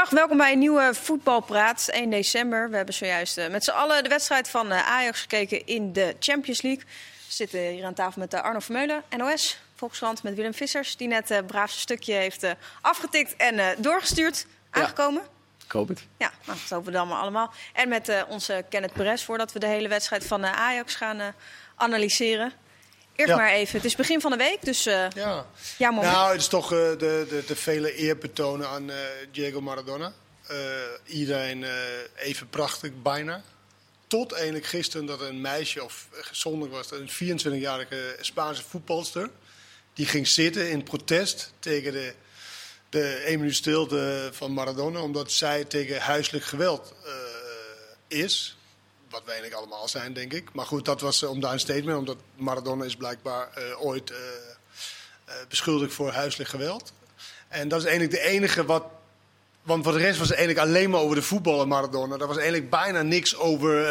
Goedemiddag, welkom bij een nieuwe voetbalpraat. 1 december. We hebben zojuist uh, met z'n allen de wedstrijd van uh, Ajax gekeken in de Champions League. We zitten hier aan tafel met uh, Arno Vermeulen, NOS, Volkskrant, met Willem Vissers, die net een braafste stukje heeft afgetikt en doorgestuurd. Aangekomen? Ja. Ik hoop het. Ja, nou, dat hopen we dan maar allemaal. En met onze Kenneth Perez, voordat we de hele wedstrijd van Ajax gaan analyseren. Eerst maar even. Het is begin van de week, dus uh, ja. ja Nou, het is toch uh, de, de, de, vele eerbetonen aan uh, Diego Maradona. iedereen even prachtig, bijna. Tot eigenlijk gisteren dat een meisje, of zondag was een 24-jarige Spaanse voetbalster... die ging zitten in protest tegen de, de 1 minuut stilte van Maradona... omdat zij tegen huiselijk geweld is wat wij eigenlijk allemaal zijn, denk ik. Maar goed, dat was eh, om daar een statement, omdat Maradona is blijkbaar uh, ooit uh, beschuldigd voor huiselijk geweld. En dat is eigenlijk de enige wat. Want voor de rest was het eigenlijk alleen maar over de voetballen Maradona. Er was eigenlijk bijna niks over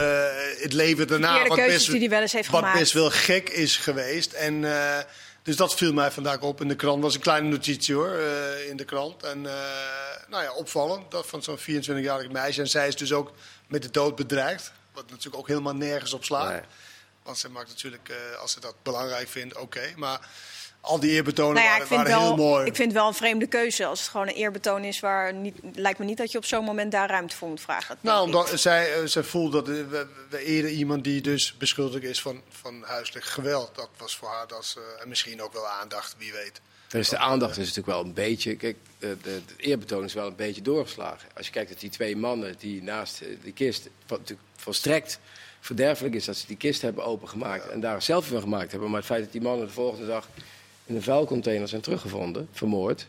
het leven daarna. Wat best, die hij wel eens heeft wat gemaakt. best wel gek is geweest. En, dus dat viel mij vandaag op in de krant. Dat was een kleine notitie hoor, in de krant. En nou ja, opvallend, dat van zo'n 24-jarig meisje. En zij is dus ook met de dood bedreigd. Wat natuurlijk ook helemaal nergens op slaat. Want ze maakt natuurlijk, uh, als ze dat belangrijk vindt, oké. Maar al die eerbetonen nou ja, waren, wel, heel mooi. Ik vind het wel een vreemde keuze. Als het gewoon een eerbetoon is, waar niet, lijkt me niet dat je op zo'n moment daar ruimte voor moet vragen. Nou, omdat zij, uh, zij voelt dat uh, we, we, eerder iemand die dus beschuldigd is van, van huiselijk geweld. Dat was voor haar dat ze, en misschien ook wel aandacht, wie weet. Dus de aandacht is natuurlijk wel een beetje. Kijk, de, de, eerbetoon is wel een beetje doorgeslagen. Als je kijkt dat die twee mannen die naast de kist. natuurlijk volstrekt verderfelijk is dat ze die kist hebben opengemaakt. en daar zelf van gemaakt hebben. Maar het feit dat die mannen de volgende dag in een vuilcontainer zijn teruggevonden, vermoord.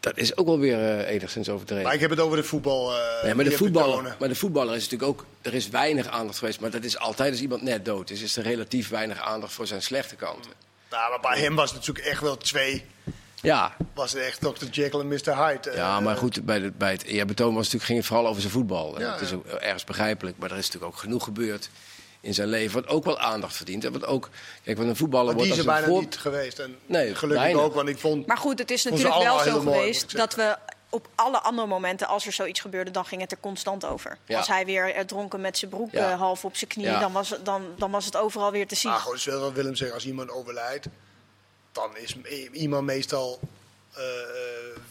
Dat is ook wel weer uh, enigszins overdreven. Maar ik heb het over de voetbal. Uh, nee, maar, de voetballer, maar de voetballer is natuurlijk ook. Er is weinig aandacht geweest. Maar dat is altijd als iemand net dood is. Is er relatief weinig aandacht voor zijn slechte kanten. Nou, maar bij hem was het natuurlijk echt wel twee. Ja. Was het echt Dr. Jekyll en Mr. Hyde. Ja, maar goed, bij, de, bij het eerbetoon was natuurlijk, ging het vooral over zijn voetbal. Ja, het is ook ergens begrijpelijk, maar er is natuurlijk ook genoeg gebeurd in zijn leven. Wat ook wel aandacht verdient. En wat ook, kijk, wat een voetballer maar wordt. Die is er bijna niet geweest. En nee, gelukkig ook, want ik vond. Maar goed, het is natuurlijk wel zo geweest dat we op alle andere momenten, als er zoiets gebeurde, dan ging het er constant over. Als hij weer dronken met zijn broek ja. uh, half op zijn knie, dan, was, dan, dan was het overal weer te zien. Maar goed, dus wel wat Willem zegt, als iemand overlijdt, dan is iemand meestal uh,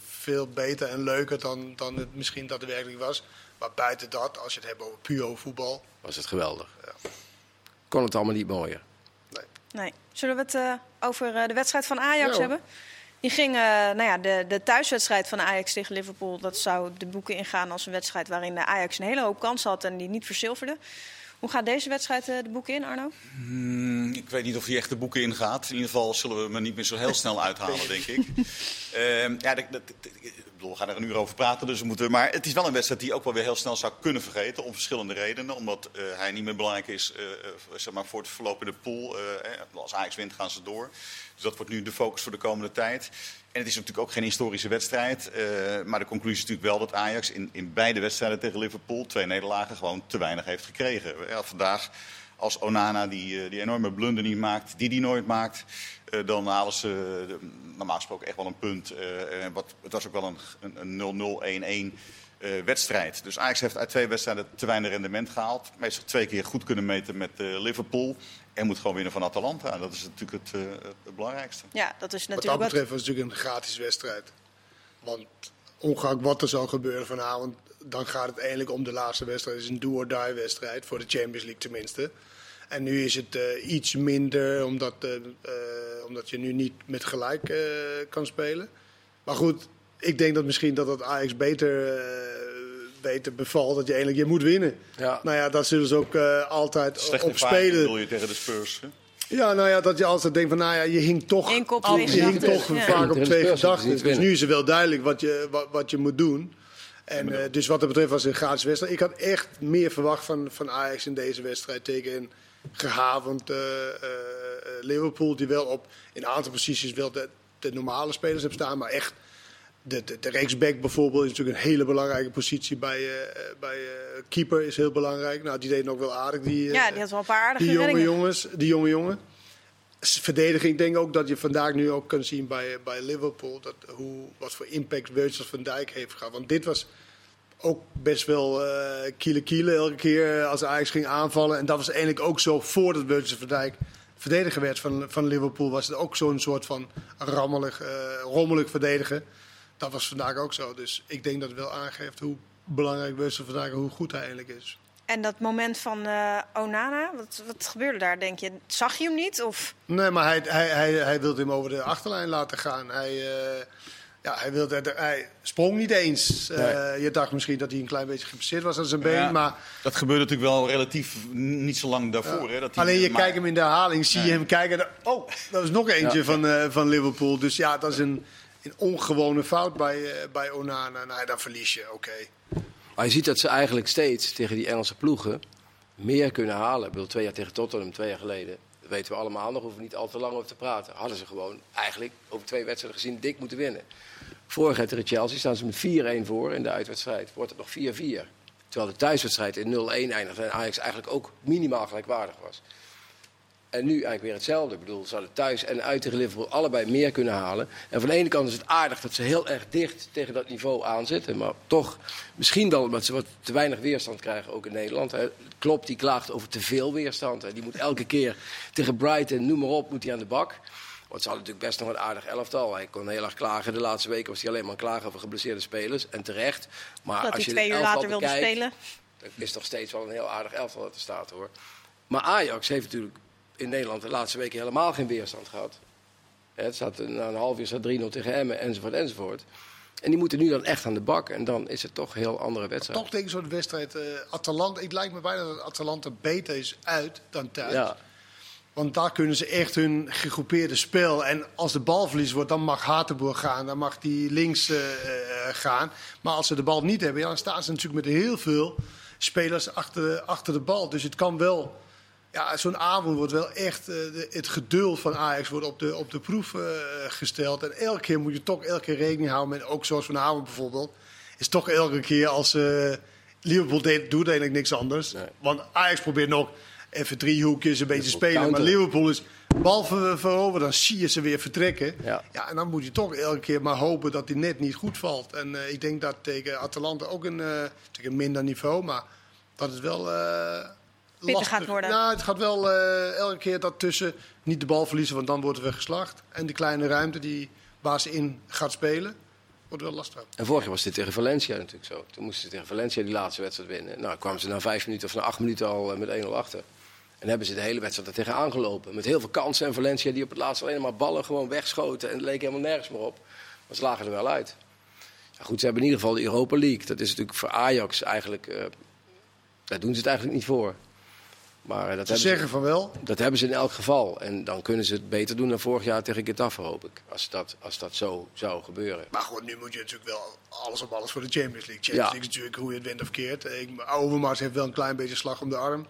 veel beter en leuker dan, dan het misschien daadwerkelijk was. Maar buiten dat, als je het hebt over puur voetbal... Was het geweldig. Ja. Kon het allemaal niet mooier. Nee. nee. Zullen we het uh, over de wedstrijd van Ajax ja, hebben? Die ging, uh, nou ja, de, de thuiswedstrijd van Ajax tegen Liverpool... dat zou de boeken ingaan als een wedstrijd waarin Ajax een hele hoop kansen had... en die niet verzilverde. Hoe gaat deze wedstrijd uh, de boeken in, Arno? Hmm, ik weet niet of hij echt de boeken ingaat. In ieder geval zullen we hem niet meer zo heel snel uithalen, denk ik. Uh, ja, dat, dat, bedoel, we gaan er een uur over praten, dus we moeten. Maar het is wel een wedstrijd die ook wel weer heel snel zou kunnen vergeten. Om verschillende redenen. Omdat uh, hij niet meer belangrijk is uh, zeg maar voor het verloop in de pool. als Ajax wint, gaan ze door. Dus dat wordt nu de focus voor de komende tijd. En het is natuurlijk ook geen historische wedstrijd. maar de conclusie is natuurlijk wel dat Ajax in, in beide wedstrijden tegen Liverpool, twee nederlagen, gewoon te weinig heeft gekregen. Ja, vandaag als Onana die, die enorme blunder niet maakt, die die nooit maakt. Uh, dan halen ze uh, normaal gesproken echt wel een punt. Uh, wat, het was ook wel een 0-0-1-1 wedstrijd. Dus Ajax heeft uit twee wedstrijden te weinig rendement gehaald. Meestal twee keer goed kunnen meten met Liverpool. En moet gewoon winnen van Atalanta. Dat is natuurlijk het, het belangrijkste. Ja, dat is natuurlijk wat dat betreft was het natuurlijk een gratis wedstrijd. Want ongeacht wat er zal gebeuren vanavond... dan gaat het eigenlijk om de laatste wedstrijd. Het is een do-or-die wedstrijd. Voor de Champions League tenminste. En nu is het uh, iets minder, omdat, uh, uh, omdat je nu niet met gelijk kan spelen. Maar goed, ik denk dat misschien dat het Ajax beter, beter bevalt. Dat je eigenlijk je moet winnen. Ja. Nou ja, dat zullen ze ook altijd Slecht op spelen. bedoel je tegen de Spurs? Hè? Ja, nou ja, dat je altijd denkt van, nou ja, je hing toch, al, je hing toch ja. vaak op twee gedachten. Dus nu is het wel duidelijk wat je, wat, wat je moet doen. En uh, dus wat dat betreft was het een gratis wedstrijd. Ik had echt meer verwacht van, van Ajax in deze wedstrijd tegen gehavend uh, uh, Liverpool. Die wel op in een aantal posities wel de, de normale spelers hebben staan. Maar echt, de, de, de rechtsback bijvoorbeeld is natuurlijk een hele belangrijke positie bij, uh, bij keeper. Is heel belangrijk. Nou, die deed nog wel aardig. Die, ja, die had wel een paar aardige Die jonge jongens, die jonge jongen. verdediging. Ik denk ook dat je vandaag nu ook kunt zien bij, bij Liverpool dat, hoe, wat voor impact Virgil van Dijk heeft gehad. Want dit was ook best wel kiele kiele elke keer als Ajax ging aanvallen. En dat was eigenlijk ook zo voordat Virgil van Dijk verdediger werd van, van Liverpool. Was het ook zo'n soort van rammelig, uh, rommelig verdedigen. Dat was vandaag ook zo. Dus ik denk dat het wel aangeeft hoe belangrijk Virgil van Dijk en hoe goed hij eigenlijk is. En dat moment van uh, Onana, wat, wat gebeurde daar, denk je? Zag je hem niet? Of? Nee, maar hij, hij, hij, hij wilde hem over de achterlijn laten gaan. Hij, uh, ja, hij, wilde, hij sprong niet eens. Uh, nee. Je dacht misschien dat hij een klein beetje geblesseerd was aan zijn been. Ja, maar... Dat gebeurde natuurlijk wel relatief niet zo lang daarvoor. Ja. Hè, dat hij, Alleen je maar... kijkt hem in de herhaling, zie je hem kijken. Oh, dat is nog eentje van, van Liverpool. Dus ja, dat is een, een ongewone fout bij, bij Onana. Nou, dan verlies je, oké. Okay. Maar je ziet dat ze eigenlijk steeds tegen die Engelse ploegen meer kunnen halen. Ik bedoel, twee jaar tegen Tottenham, twee jaar geleden. Dat weten we allemaal nog, hoeven we niet al te lang over te praten. Hadden ze gewoon eigenlijk over twee wedstrijden gezien dik moeten winnen. Vorig jaar tegen Chelsea staan ze met 4-1 voor in de uitwedstrijd. Wordt het nog 4-4. Terwijl de thuiswedstrijd in 0-1 eindigde en Ajax eigenlijk ook minimaal gelijkwaardig was. En nu eigenlijk weer hetzelfde. Ik bedoel, ze hadden thuis en uit tegen Liverpool allebei meer kunnen halen. En van de ene kant is het aardig dat ze heel erg dicht tegen dat niveau aanzitten. Maar toch, misschien wel omdat ze wat te weinig weerstand krijgen, ook in Nederland. Klopt, die klaagt over te veel weerstand. Hè. Die moet elke keer tegen Brighton, noem maar op, moet hij aan de bak. Want ze hadden natuurlijk best nog een aardig elftal. Hij kon heel erg klagen. De laatste weken was hij alleen maar klagen over geblesseerde spelers. En terecht. Maar dat als hij je twee uur later wilde spelen. Dan is toch steeds wel een heel aardig elftal dat er staat hoor. Maar Ajax heeft natuurlijk in Nederland de laatste weken helemaal geen weerstand gehad. Het staat na een half uur staat 3-0 tegen Emmen, enzovoort, enzovoort. En die moeten nu dan echt aan de bak. En dan is het toch een heel andere wedstrijd. Toch denk ik zo'n wedstrijd. Uh, Atalanta, het lijkt me bijna dat Atalanta beter is uit dan thuis. Ja. Want daar kunnen ze echt hun gegroepeerde spel. En als de bal verlies wordt, dan mag Hatenboer gaan. Dan mag die links uh, uh, gaan. Maar als ze de bal niet hebben, ja, dan staan ze natuurlijk met heel veel spelers achter, achter de bal. Dus het kan wel ja, zo'n avond wordt wel echt, uh, de, het geduld van Ajax wordt op de, op de proef uh, gesteld. En elke keer moet je toch elke keer rekening houden met, ook zoals vanavond bijvoorbeeld, is toch elke keer als uh, Liverpool deed, doet eigenlijk niks anders. Nee. Want Ajax probeert nog even driehoekjes een beetje spelen, counter. maar Liverpool is bal ver, veroveren, dan zie je ze weer vertrekken. Ja. ja, en dan moet je toch elke keer maar hopen dat die net niet goed valt. En ik denk dat tegen Atalanta ook een, tegen een minder niveau, maar dat is wel pittig gaat worden. Nou, het gaat wel uh, elke keer dat tussen niet de bal verliezen, want dan worden we geslacht. En die kleine ruimte die baas in gaat spelen, wordt wel lastig. En vorig jaar was dit tegen Valencia natuurlijk zo. Toen moesten ze tegen Valencia die laatste wedstrijd winnen. Nou, kwamen ze na vijf minuten of na acht minuten al met 1-0 achter. En hebben ze de hele wedstrijd er tegenaan gelopen. Met heel veel kansen. En Valencia die op het laatst alleen maar ballen gewoon wegschoten. En het leek helemaal nergens meer op. Maar ze lagen er wel uit. Ja, goed, ze hebben in ieder geval de Europa League. Dat is natuurlijk voor Ajax eigenlijk... Uh, daar doen ze het eigenlijk niet voor. Maar dat ze zeggen ze, van wel. Dat hebben ze in elk geval. En dan kunnen ze het beter doen dan vorig jaar tegen Getafe, hoop ik. Als dat, als dat zo zou gebeuren. Maar goed, nu moet je natuurlijk wel alles op alles voor de Champions League. Champions ja. League is natuurlijk hoe je het wint of keert. Overmars heeft wel een klein beetje slag om de arm.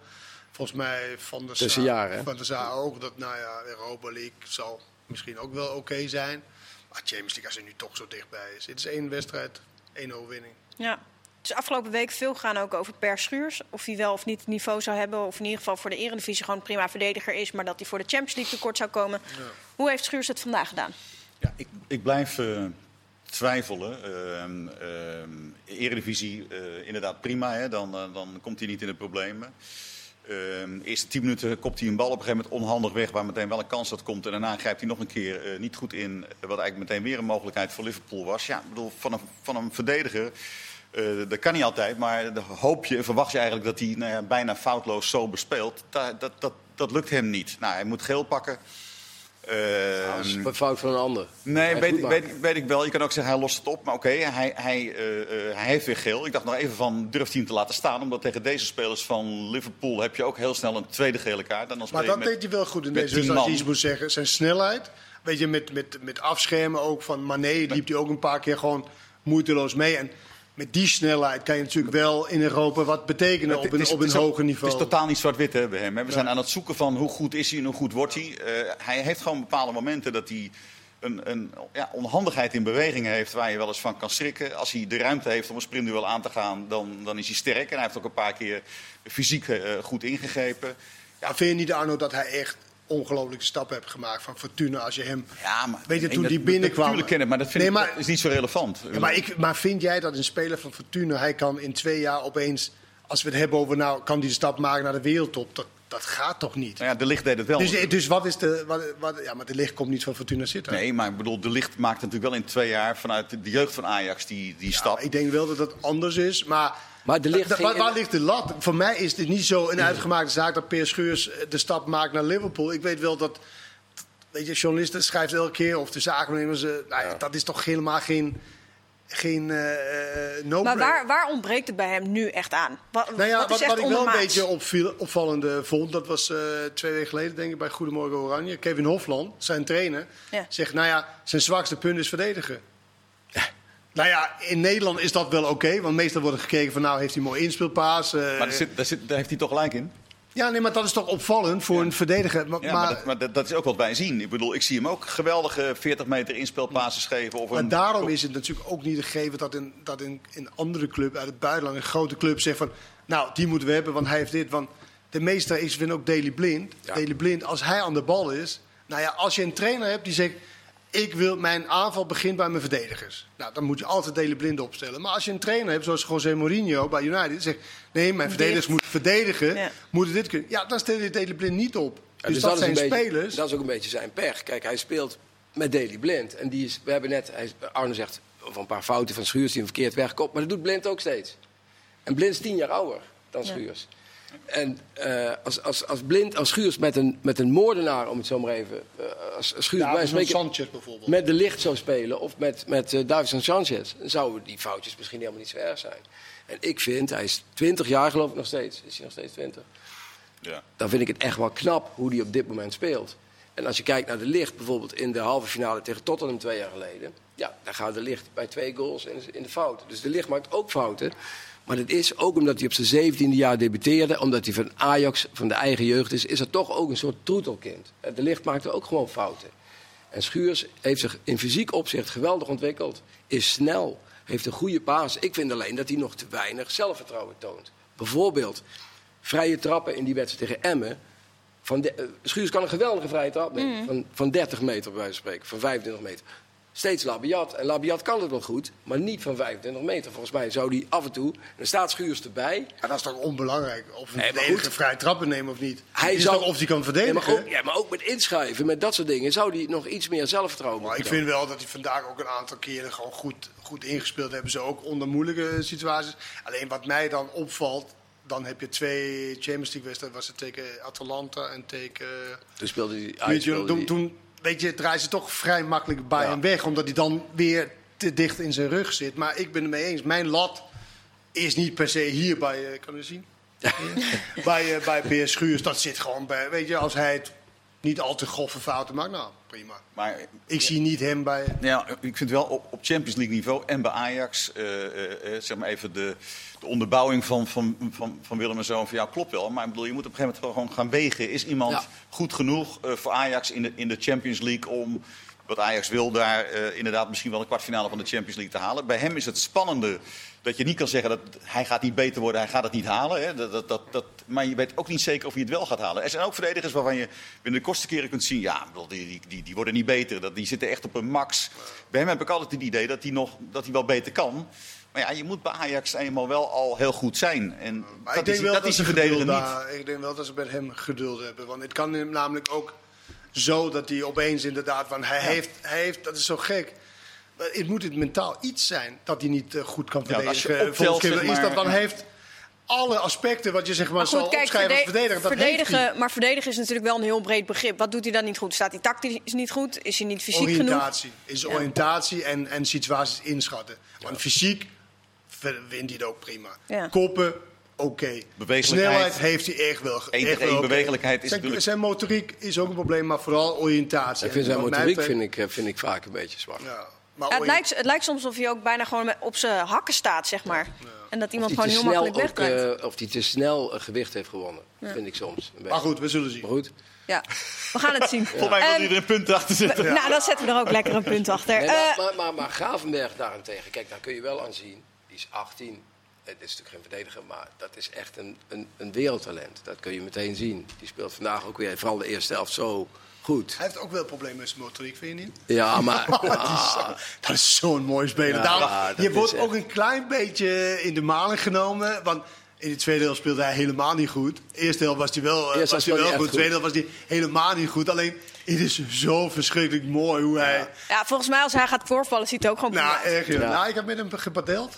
Volgens mij van de Tussen jaren. Van de Sa ook. Dat, nou ja, Europa League zal misschien ook wel oké okay zijn. Maar Champions League, als er nu toch zo dichtbij is. Het is één wedstrijd, één overwinning. Ja, dus afgelopen week veel gaan ook over Per Schuurs. Of hij wel of niet het niveau zou hebben. Of in ieder geval voor de Eredivisie gewoon een prima verdediger is. Maar dat hij voor de Champions League tekort zou komen. Ja. Hoe heeft Schuurs het vandaag gedaan? Ja, ik, ik blijf uh, twijfelen. Uh, uh, Eredivisie, inderdaad prima. Hè? Dan, dan komt hij niet in de problemen. de eerste tien minuten kopt hij een bal op een gegeven moment onhandig weg. Waar meteen wel een kans dat komt. En daarna grijpt hij nog een keer niet goed in. Wat eigenlijk meteen weer een mogelijkheid voor Liverpool was. Ja, ik bedoel, van een, van een verdediger... Uh, dat kan niet altijd, maar hoop je, verwacht je eigenlijk dat hij nou ja, bijna foutloos zo bespeelt. Dat, dat, dat, dat, lukt hem niet. Nou, hij moet geel pakken. Uh, nou, dat is een fout van een ander. Nee, weet, weet, weet, ik wel. Je kan ook zeggen, hij lost het op. Maar oké, okay, hij, hij, uh, hij heeft weer geel. Ik dacht nog even van, durft hij hem te laten staan? Omdat tegen deze spelers van Liverpool heb je ook heel snel een tweede gele kaart. En maar dat met, deed hij wel goed in deze wedstrijd, als je iets moet zeggen. Zijn snelheid, weet je, met, met, met afschermen ook van Mané liep hij ook een paar keer gewoon moeiteloos mee. En met die snelheid kan je natuurlijk wel in Europa wat betekenen op een, is, op een hoger niveau. Het is totaal niet zwart-wit bij hem. Hè. We ja. zijn aan het zoeken van hoe goed is hij en hoe goed wordt hij. Uh, hij heeft gewoon bepaalde momenten dat hij een, een ja, onhandigheid in beweging heeft waar je wel eens van kan schrikken. Als hij de ruimte heeft om een sprintduel aan te gaan, dan, dan is hij sterk. En hij heeft ook een paar keer fysiek uh, goed ingegrepen. Ja, vind je niet, Arno, dat hij echt ongelooflijke stap hebt gemaakt van Fortuna als je hem... Ja, maar, Weet je, toen dat- die binnenkwam- Natuurlijk kennen, maar dat vind Nee, ik dat is niet zo relevant. Ja, maar, ik, maar vind jij dat een speler van Fortuna, hij kan in twee jaar opeens... Als we het hebben over, nou, kan die de stap maken naar de wereldtop? Dat, dat gaat toch niet? Nou ja, de licht deed het wel. Dus, dus wat is de... Wat, wat, ja, maar de licht komt niet van Fortuna Sittard. Nee, maar ik bedoel, de licht maakt natuurlijk wel in twee jaar vanuit de jeugd van Ajax die, die Ja, stap. ik denk wel dat het anders is, maar... Maar de licht Da- ging waar, waar ligt de lat? Voor mij is dit niet zo een uitgemaakte zaak dat Peer Scheurs eh, de stap maakt naar Liverpool. Ik weet wel dat, weet je, journalisten schrijven elke keer of de zakennemers, eh, nou, ja, dat is toch helemaal geen, geen no Maar waar, waar ontbreekt het bij hem nu echt aan? Wat, Nou ja, wat, wat, is echt wat ik wel een beetje opviel, opvallend eh, vond, dat was eh, twee weken geleden denk ik bij Goedemorgen Oranje. Kevin Hofland, zijn trainer, Ja. zegt nou ja, zijn zwakste punt is verdedigen. Nou ja, in Nederland is dat wel oké, want meestal wordt er gekeken van nou heeft hij een mooi inspeelpaas. eh, Maar daar, zit, daar, zit, daar heeft hij toch gelijk in? Ja, nee, maar dat is toch opvallend voor een verdediger. Maar, Ja, maar, maar, dat, maar dat, dat is ook wat wij zien. Ik bedoel, ik zie hem ook geweldige 40 meter inspelpases geven. Of maar een, daarom is het natuurlijk ook niet gegeven dat een, dat een, een andere club uit het buitenland, een grote club, zegt van nou, die moeten we hebben, want hij heeft dit. Want de meeste, ik vind ook Daley Blind. Ja. Daley Blind, als hij aan de bal is. Nou ja, als je een trainer hebt die zegt. Ik wil, mijn aanval begint bij mijn verdedigers. Nou, dan moet je altijd Daley Blind opstellen. Maar als je een trainer hebt, zoals José Mourinho bij United, die zegt: nee, mijn verdedigers Dit. moeten verdedigen, Ja. moeten dit kunnen. Ja, dan stel je Daley Blind niet op. Ja, dus, dus dat, zijn beetje- spelers. dat is ook een beetje zijn pech. Kijk, hij speelt met Daley Blind. En die is, we hebben net, hij, Arne zegt over een paar fouten van Schuurs die hem verkeerd wegkomt. Maar dat doet Blind ook steeds. En Blind is tien jaar ouder dan Schuurs. En eh, als, als, als, Blind, als Schuurs met een, met een moordenaar, om het zo maar even... eh, als, als Schuurs ja, bij spreken Sanchez bijvoorbeeld. met de licht zou spelen of met, met uh, Davison Sanchez... dan zouden die foutjes misschien helemaal niet zo erg zijn. En ik vind, hij is 20 jaar geloof ik nog steeds. Is hij nog steeds 20? ja. dan vind ik het echt wel knap hoe hij op dit moment speelt. En als je kijkt naar de licht, bijvoorbeeld in de halve finale tegen Tottenham twee jaar geleden. Ja, daar gaat de licht bij twee goals in, in de fout. Dus de licht maakt ook fouten. Maar dat is ook omdat hij op zijn zeventiende jaar debuteerde. Omdat hij van Ajax, van de eigen jeugd is. Is er toch ook een soort troetelkind. De licht maakte ook gewoon fouten. En Schuurs heeft zich in fysiek opzicht geweldig ontwikkeld. Is snel. Heeft een goede paas. Ik vind alleen dat hij nog te weinig zelfvertrouwen toont. Bijvoorbeeld vrije trappen in die wedstrijd tegen Emmen. Van de, eh, Schuurs kan een geweldige vrije trap nemen. Van, van 30 meter bij wijze van spreken. Van 25 meter. Steeds Labiat. En Labiat kan het wel goed, maar niet van 25 meter. Volgens mij zou die af en toe... En er staat Schuurs erbij. Ja, dat is toch onbelangrijk? Of een Nee, maar goed. vrij trappen nemen of niet? Hij is zou- toch of hij kan verdedigen? maar, ook, ja, maar ook met inschrijven, met dat soort dingen... zou hij nog iets meer zelfvertrouwen Maar ik vind wel dat hij vandaag ook een aantal keren gewoon goed, goed ingespeeld hebben. Ze ook onder moeilijke situaties. Alleen wat mij dan opvalt, dan heb je twee Champions League wedstrijden. Was het tegen Atalanta en tegen... Toen speelde hij... Toen, hij- toen weet je, draaien ze toch vrij makkelijk bij Ja. hem weg. Omdat hij dan weer te dicht in zijn rug zit. Maar ik ben het mee eens. Mijn lat is niet per se hier bij... eh, kan u zien? bij, eh, bij PS Schuurs. Dat zit gewoon bij... Weet je, als hij het niet al te grove fouten maakt, nou prima. Maar Ik zie niet hem bij... Ja, ik vind wel op, op Champions League niveau en bij Ajax, eh, eh, eh, zeg maar even de, de onderbouwing van, van, van, van Willem en Zoon van jou klopt wel. Maar ik bedoel, je moet op een gegeven moment wel gewoon gaan wegen. Is iemand Ja. goed genoeg eh, voor Ajax in de, in de Champions League om, wat Ajax wil, daar eh, inderdaad misschien wel een kwartfinale van de Champions League te halen? Bij hem is het spannende dat je niet kan zeggen dat hij gaat niet beter worden, hij gaat het niet halen. Hè? Dat, dat, dat, dat, maar je weet ook niet zeker of hij het wel gaat halen. Er zijn ook verdedigers waarvan je binnen de kortste keren kunt zien, ja, die, die, die, worden niet beter. Dat, die zitten echt op een max. Bij hem heb ik altijd het idee dat hij, nog, dat hij wel beter kan. Maar ja, je moet bij Ajax eenmaal wel al heel goed zijn. En Maar dat ik denk is, wel dat dat is geduld niet. Ik denk wel dat ze met hem geduld hebben. Want het kan hem namelijk ook zo dat hij opeens inderdaad... Want hij, heeft, hij heeft, dat is zo gek. Maar Het moet het mentaal iets zijn dat hij niet eh, goed kan Ja, als je verdedigen. optelt, Volgens Kibbe zeg is dat dan heeft alle aspecten wat je zeg maar, Maar zal goed, kijk, opschrijven als verde- verdediger. Dat heeft hij. verdedigen, maar verdedigen is natuurlijk wel een heel breed begrip. Wat doet hij dan niet goed? Staat hij tactisch niet goed? Is hij niet fysiek genoeg? Oriëntatie. Is oriëntatie en, en situaties inschatten. Want fysiek wint hij het ook prima. Ja. Koppen, oké. Bewegelijkheid. Snelheid heeft hij echt wel. Eén echt wel oké. bewegelijkheid is zijn, natuurlijk- zijn motoriek is ook een probleem, maar vooral oriëntatie. Ik vind zijn mij motoriek vind ik, eh, vind ik vaak een beetje zwak. Maar het, lijkt, het lijkt soms of hij ook bijna gewoon op zijn hakken staat, zeg maar. En dat iemand gewoon heel makkelijk wegdraait. eh, Of hij te snel eh, gewicht heeft gewonnen. Vind ik soms. Maar goed, we zullen zien. Maar goed. Ja, we gaan het zien. Volgens mij wil Ehm, hij er een punt achter zetten. Nou, dan zetten we er ook lekker een punt achter. Nee, Eh, maar, maar, maar, maar Gravenberg daarentegen, kijk, daar kun je wel aan zien. Die is 18. het is natuurlijk geen verdediger, maar dat is echt een, een, een wereldtalent. Dat kun je meteen zien. Die speelt vandaag ook weer, vooral de eerste helft, zo goed. Hij heeft ook wel problemen met zijn motoriek, vind je niet? Ja, maar... dat is, ah, zo- dat is zo'n mooi speler. Ja, Daarom- ja, dat je wordt echt- ook een klein beetje in de maling genomen. Want in de tweede helft speelde hij helemaal niet goed. Eerste helft was hij wel, eh, Eerst was was hij hij wel goed. Tweede helft was hij helemaal niet goed. Alleen, het is zo verschrikkelijk mooi hoe hij... Ja, volgens mij als hij gaat voorvallen ziet het ook gewoon Nou, joh. Ja. nou, ik heb met hem gepadeld.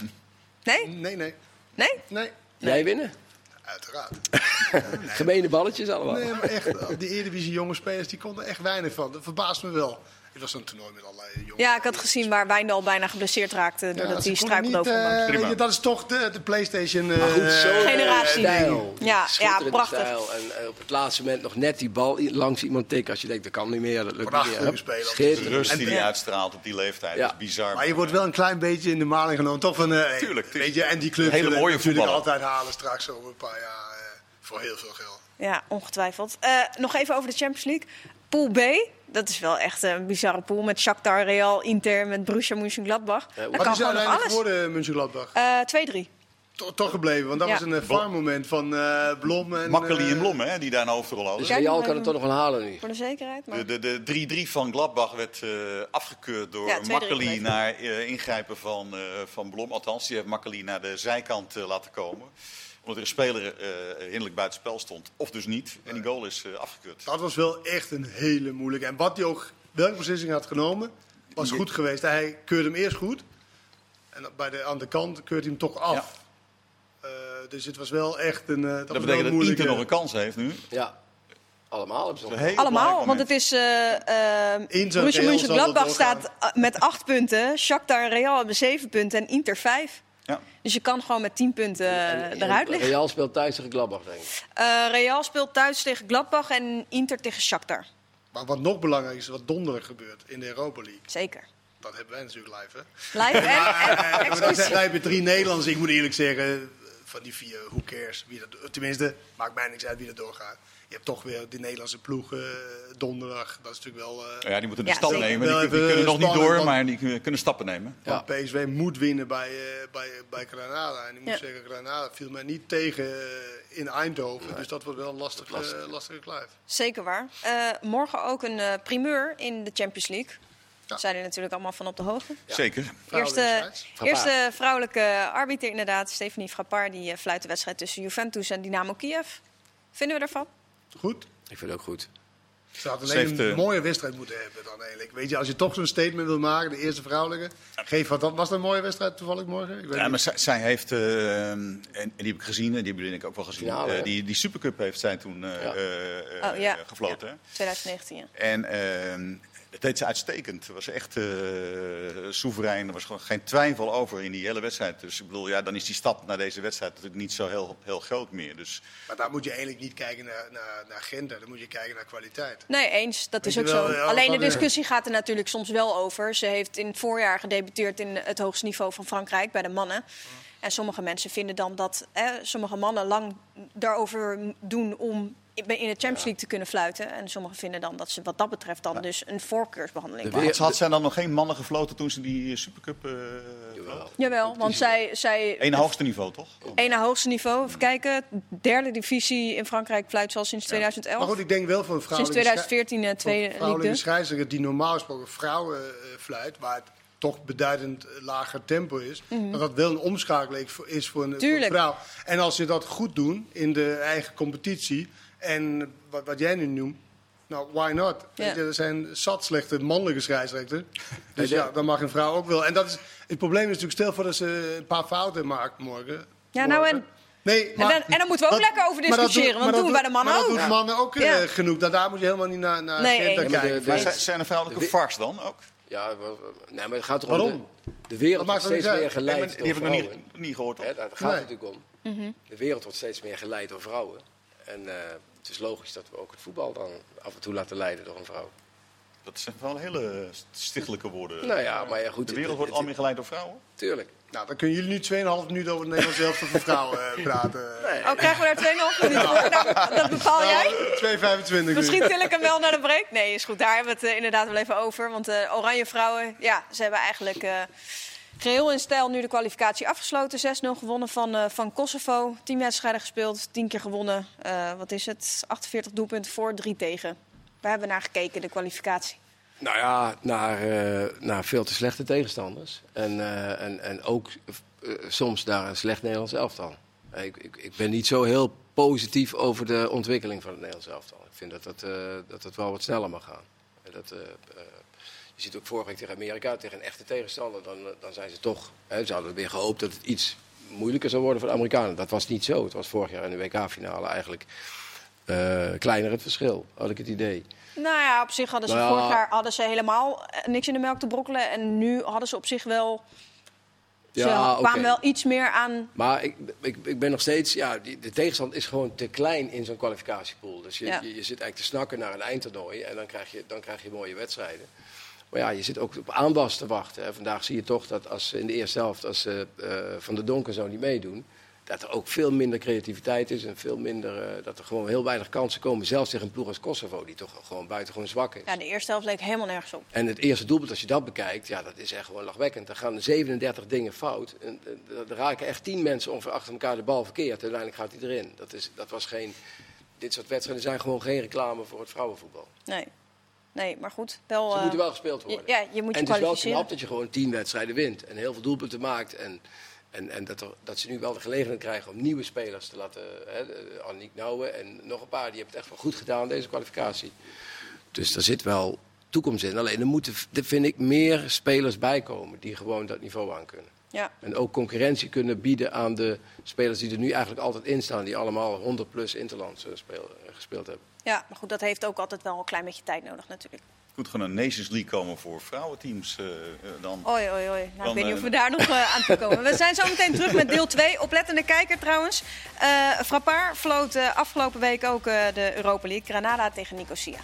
Nee? Nee, nee, Nee? nee. Jij winnen? Uiteraard. Gemene balletjes allemaal. Nee, maar echt, die Eredivisie jonge spelers, die konden er echt weinig van. Dat verbaast me wel. Het was een toernooi met allerlei jonge Ja, ik had gezien waar Wijndal bijna geblesseerd raakte Ja, doordat hij struikelde over eh, Prima. je, dat is toch de, de PlayStation. eh, goed, zo Generatie. stijl. Ja, ja, prachtig. Stijl. En eh, op het laatste moment nog net die bal langs iemand tikken. Als je denkt, dat kan niet meer. Dat lukt Prachtige niet meer. speler. De rust die hij uitstraalt op die leeftijd Ja. is bizar. Maar je wordt wel een klein beetje in de maling genomen. Toch van, eh, Tuurlijk, Weet je, en die club Hele mooie natuurlijk altijd halen straks over een paar jaar eh, voor heel veel geld. Ja, ongetwijfeld. Eh, nog even over de Champions League. Pool B, dat is wel echt een bizarre pool. Met Shakhtar, Real, Inter, met Borussia Mönchengladbach. Ja, dat Wat kan is uiteindelijk alles. geworden, Mönchengladbach? Eh 2-3. To- Toch gebleven, want dat Ja. was een uh, farmmoment van eh Blom en... Makkeli eh, en Blom, hè, die daar een hoofdrol hadden. Dus Real kan het toch nog wel halen nu. Voor de zekerheid. Maar... De- De de 3-3 van Gladbach werd eh, afgekeurd door Ja, 2-3 Makkeli naar eh, ingrijpen van, eh, van Blom. Althans, die heeft Makkeli naar de zijkant eh, laten komen. Omdat er een speler eh hinderlijk buitenspel stond. Of dus niet. En die goal is eh, afgekeurd. Dat was wel echt een hele moeilijke. En wat hij ook, welke beslissing had genomen, was goed geweest. Hij keurde hem eerst goed. En bij de, aan de kant keurt hij hem toch af. Ja. Eh, dus het was wel echt een. eh, dat, Dat betekent dat moeilijke- Inter nog een kans heeft nu. Ja, allemaal Allemaal, want het is... eh eh Inter, Borussia Mönchengladbach staat met 8 punten. Shakhtar en Real hebben 7 punten en Inter 5. Ja. Dus je kan gewoon met 10 punten eh, En- eruit en liggen. Real speelt thuis tegen Gladbach, denk ik. Eh, Real speelt thuis tegen Gladbach en Inter tegen Shakhtar. Maar wat nog belangrijk is, wat donderdag gebeurt in de Europa League. Zeker. Dat hebben wij natuurlijk live, hè? Live en, en maar dan exclusief. zijn wij met drie Nederlanders. Ik moet eerlijk zeggen, van die vier, who cares? Wie dat, tenminste, maakt mij niks uit wie er doorgaat. Je hebt toch weer de Nederlandse ploeg eh, donderdag. Dat is natuurlijk wel... eh, Ja, die moeten de Ja, stap zeker. nemen. Die, die kunnen nog niet door, want- maar die kunnen- stappen nemen. Ja. Want PSV moet winnen bij, eh, bij, bij Granada. En ik moet Ja. zeggen, Granada viel mij niet tegen in Eindhoven. Dus dat wordt wel een lastige, Lastig. lastige kluif. Zeker waar. Eh, morgen ook een eh, primeur in de Champions League. Ja. Zijn er natuurlijk allemaal van op de hoogte. Zeker. Vrouwelijke Eerste, eerste vrouwelijke arbiter inderdaad, Stephanie Frappard, die eh, fluit de wedstrijd tussen Juventus en Dynamo Kiev. Vinden we ervan? Goed. Ik vind het ook goed. Ze had alleen heeft, een eh, mooie wedstrijd moeten hebben dan eigenlijk. Weet je, als je toch zo'n statement wil maken, de eerste vrouwelijke. Geef wat. Was dat een mooie wedstrijd toevallig morgen? Ik weet Ja, niet. maar zij, zij heeft, eh, en, en die heb ik gezien, en die hebben denk ik ook wel gezien. Finale, eh, die, die Supercup heeft zij toen eh, Ja. Oh ja. gefloten. Ja, hè? 2019, ja. En ehm, deed ze uitstekend. Het was echt eh soeverein. Er was gewoon geen twijfel over in die hele wedstrijd. Dus ik bedoel, ja, dan is die stap naar deze wedstrijd natuurlijk niet zo heel, heel groot meer. Dus Maar daar moet je eigenlijk niet kijken naar, naar, naar gender. Dan moet je kijken naar kwaliteit. Nee, eens. Dat is ook wel, zo. ja, Alleen de eh, discussie gaat er natuurlijk soms wel over. Ze heeft in het voorjaar gedebuteerd in het hoogste niveau van Frankrijk bij de mannen. En sommige mensen vinden dan dat hè, sommige mannen lang daarover doen om in de Champions League te kunnen fluiten. En sommigen vinden dan dat ze wat dat betreft dan dus een voorkeursbehandeling maar had, zij dan nog geen mannen gefloten toen ze die Supercup... eh Jawel. Jawel, want zij, zij Eén hoogste niveau, toch? na hoogste niveau. Even kijken, derde divisie in Frankrijk fluit ze al sinds 2011. Maar goed, ik denk wel voor een sinds vrouwelijke 2014 eh, tweede vrouwelijke Ligue 2. scheidsrechter die normaal gesproken vrouwen eh, fluit, waar het toch beduidend eh, lager tempo is, dat dat wel een omschakeling is voor een, voor een. Tuurlijk. vrouw. En als ze dat goed doen in de eigen competitie, en wat, wat jij nu noemt, nou, why not? Ja. Je, er zijn zat slechte mannelijke scheidsrechters. Dus Ja, dan mag een vrouw ook wel. En dat is, het probleem is natuurlijk, stel voor dat ze een paar fouten maakt morgen. Ja, nou morgen. en- Nee, maar, dan- en dan moeten we ook lekker over dat discussiëren, want maar doen we bij de mannen maar ook. dat doen mannen ook eh, genoeg. Dat, daar moet je helemaal niet naar, naar Nee, maar de- kijken. de- Maar zijn, er vrouwelijke De- vars dan ook? Ja, nee, maar het gaat erom. Waarom? De, de wereld Dat wordt steeds uit? meer geleid Nee, maar door die heb ik nog vrouwen. niet, niet gehoord. daar gaat Nee. het natuurlijk om. Mhm. De wereld wordt steeds meer geleid door vrouwen. En eh, het is logisch dat we ook het voetbal dan af en toe laten leiden door een vrouw. Dat zijn wel hele stichtelijke woorden. Nou ja, maar ja, goed. De wereld wordt al meer geleid door vrouwen. Tuurlijk. Nou, dan kunnen jullie nu 2,5 minuten over het Nederlands zelf voor vrouwen eh, praten. Oh, krijgen we daar 2,5 minuten voor? Nou, dat bepaal jij? 2,25 nu. Misschien til ik hem wel naar de break. Nee, is goed. Daar hebben we het eh, inderdaad wel even over. Want eh Oranje Vrouwen, ja, ze hebben eigenlijk... eh, Geheel in stijl nu de kwalificatie afgesloten. 6-0 gewonnen van, eh, van Kosovo. 10 wedstrijden gespeeld, 10 keer gewonnen. Eh, wat is het? 48 doelpunten voor, 3 tegen. We hebben naar gekeken, de kwalificatie. Nou ja, naar, eh, naar veel te slechte tegenstanders. En, en, en ook soms naar een slecht Nederlands elftal. Ik, ik, ik ben niet zo heel positief over de ontwikkeling van het Nederlands elftal. Ik vind dat dat het wel wat sneller mag gaan. Dat, je ziet ook vorige week tegen Amerika, tegen een echte tegenstander. Dan, eh, dan zijn ze toch, hè, ze hadden weer gehoopt dat het iets moeilijker zou worden voor de Amerikanen. Dat was niet zo. Het was vorig jaar in de WK-finale eigenlijk eh, kleiner het verschil, had ik het idee. Nou ja, op zich hadden ze Nou vorig jaar hadden ze helemaal eh, niks in de melk te brokkelen. En nu hadden ze op zich wel... Ze Ja, kwamen oké. wel iets meer aan... Maar ik, ik, ik ben nog steeds, ja, die, de tegenstand is gewoon te klein in zo'n kwalificatiepool. Dus je, Ja. je, je zit eigenlijk te snakken naar een eindtoernooi en dan krijg je, dan krijg je mooie wedstrijden. Maar ja, je zit ook op aanwas te wachten. Hè. Vandaag zie je toch dat als in de eerste helft, als eh, Van de Donker zo niet meedoen, dat er ook veel minder creativiteit is en veel minder, eh, dat er gewoon heel weinig kansen komen. Zelfs tegen een ploeg als Kosovo, die toch gewoon buitengewoon zwak is. Ja, de eerste helft leek helemaal nergens op. En het eerste doelpunt, als je dat bekijkt, ja, dat is echt gewoon lachwekkend. Er gaan 37 dingen fout. En, er raken echt 10 mensen ongeveer achter elkaar de bal verkeerd. Uiteindelijk gaat hij erin. Dat, is, dat was geen, dit soort wedstrijden zijn gewoon geen reclame voor het vrouwenvoetbal. Nee, nee maar goed. Wel, Ze eh, moeten wel gespeeld worden. ja, je moet je en het is wel knap dat je gewoon 10 wedstrijden wint. En heel veel doelpunten maakt. En, en, en dat, er, dat ze nu wel de gelegenheid krijgen om nieuwe spelers te laten... Hè, Annick Nouwen en nog een paar, die hebben het echt wel goed gedaan, deze kwalificatie. Dus er zit wel toekomst in. Alleen er moeten, er vind ik, meer spelers bij komen die gewoon dat niveau aan kunnen. ja. En ook concurrentie kunnen bieden aan de spelers die er nu eigenlijk altijd in staan. Die allemaal 100 plus interlands eh, speel- eh, gespeeld hebben. Ja, maar goed, dat heeft ook altijd wel een klein beetje tijd nodig natuurlijk. Moet gewoon een Nations League komen voor vrouwenteams eh, eh, dan. Oei, oei, oei. Nou, ik weet niet eh, of we daar nog eh, aan toe komen. We zijn zo meteen terug met deel 2. Oplettende kijker trouwens. Eh Frappard floot eh, afgelopen week ook eh, de Europa League. Granada tegen Nicosia.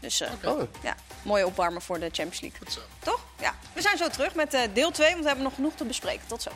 Dus eh, Oh. ja, mooie opwarmer voor de Champions League. Goed zo. Toch? Ja. We zijn zo terug met eh, deel 2, want we hebben nog genoeg te bespreken. Tot zo.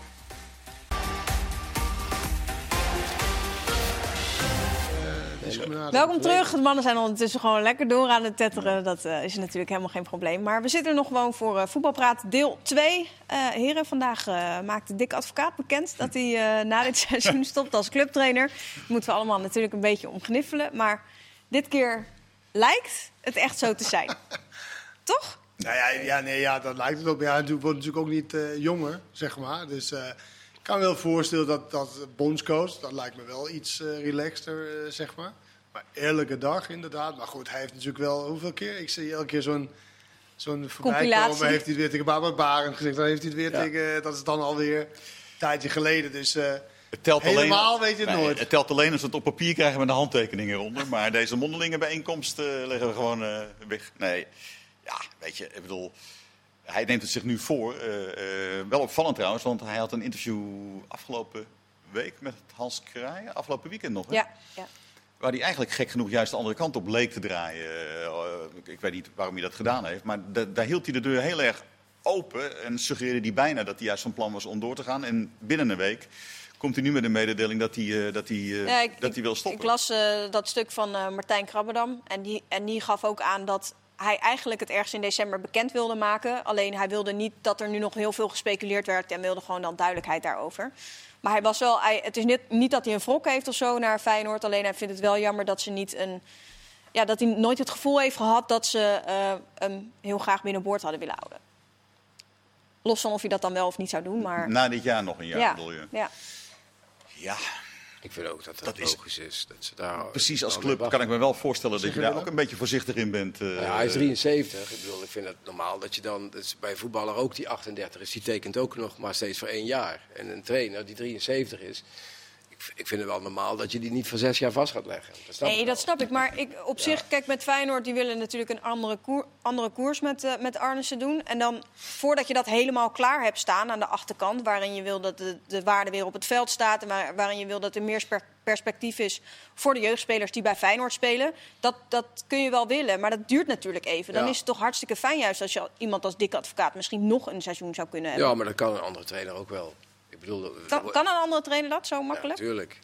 Welkom terug. De mannen zijn ondertussen gewoon lekker door aan het tetteren. Dat eh, is natuurlijk helemaal geen probleem. Maar we zitten er nog gewoon voor eh, Voetbalpraat deel 2. Eh, heren, vandaag eh, maakte Dick Advocaat bekend dat hij eh, na dit seizoen stopt als clubtrainer. Daar moeten we allemaal natuurlijk een beetje om gniffelen. Maar dit keer lijkt het echt zo te zijn. Toch? Nou ja, ja, nee, ja, dat lijkt het op. Ja, hij wordt natuurlijk ook niet jonger, zeg maar. Dus eh, kan me wel voorstellen dat, dat bondscoach, dat lijkt me wel iets eh relaxter, eh, zeg maar. Maar eerlijke dag, inderdaad. Maar goed, hij heeft natuurlijk wel, hoeveel keer? Ik zie elke keer zo'n zo'n voorbij Compilatie. komen. Heeft hij het weer tegen Barbara Barend gezegd. Dan heeft hij het weer Ja. tegen, dat is dan alweer een tijdje geleden. Dus eh, Het telt Helemaal alleen, weet je het Nee, nooit. Het telt alleen als we het op papier krijgen met de handtekeningen eronder. Maar deze mondelinge bijeenkomst eh, leggen we gewoon eh, weg. Nee, ja, weet je, ik bedoel... Hij neemt het zich nu voor. eh, eh, wel opvallend trouwens, want hij had een interview afgelopen week met Hans Kraaien. Afgelopen weekend nog, hè? Ja. ja. Waar hij eigenlijk gek genoeg juist de andere kant op leek te draaien. Eh, ik- ik weet niet waarom hij dat gedaan heeft. Maar da- daar hield hij de deur heel erg open. En suggereerde hij bijna dat hij juist van plan was om door te gaan. En binnen een week komt hij nu met een mededeling dat hij, dat hij, Ja, ik- dat hij wil Ik stoppen. las eh, dat stuk van Martijn Krabbedam. En die, en die gaf ook aan dat hij eigenlijk het ergens in december bekend wilde maken. Alleen hij wilde niet dat er nu nog heel veel gespeculeerd werd. En wilde gewoon dan duidelijkheid daarover. Maar hij was wel, hij, het is niet, niet dat hij een wrok heeft of zo naar Feyenoord. Alleen hij vindt het wel jammer dat ze niet een. Ja, dat hij nooit het gevoel heeft gehad dat ze eh, hem heel graag binnenboord hadden willen houden. Los van of hij dat dan wel of niet zou doen. Maar Na dit jaar nog een jaar, ja, bedoel je? ja. Ja, Ik vind ook dat dat, Dat is- logisch is. Dat ze daar precies als club kan ik me wel voorstellen dat je daar ook een beetje voorzichtig in bent. eh. Ja, hij is 73. Ik bedoel, ik vind het normaal dat je dan... Dat is bij een voetballer ook die 38 is. Die tekent ook nog maar steeds voor één jaar. En een trainer die 73 is... Ik, vind het wel normaal dat je die niet voor zes jaar vast gaat leggen. Dat snap Nee, ik dat snap ik. Maar ik, op zich, kijk, met Feyenoord, die willen natuurlijk een andere, koer, andere koers met, eh met Arnissen doen. En dan, voordat je dat helemaal klaar hebt staan aan de achterkant... waarin je wil dat de, de waarde weer op het veld staat... en waar- waarin je wil dat er meer perspectief is voor de jeugdspelers die bij Feyenoord spelen... dat, dat kun je wel willen, maar dat duurt natuurlijk even. Dan Ja. is het toch hartstikke fijn juist als je iemand als dikke advocaat... misschien nog een seizoen zou kunnen hebben. Ja, maar dat kan een andere trainer ook wel. Bedoel... kan, kan een andere trainer dat zo makkelijk? natuurlijk.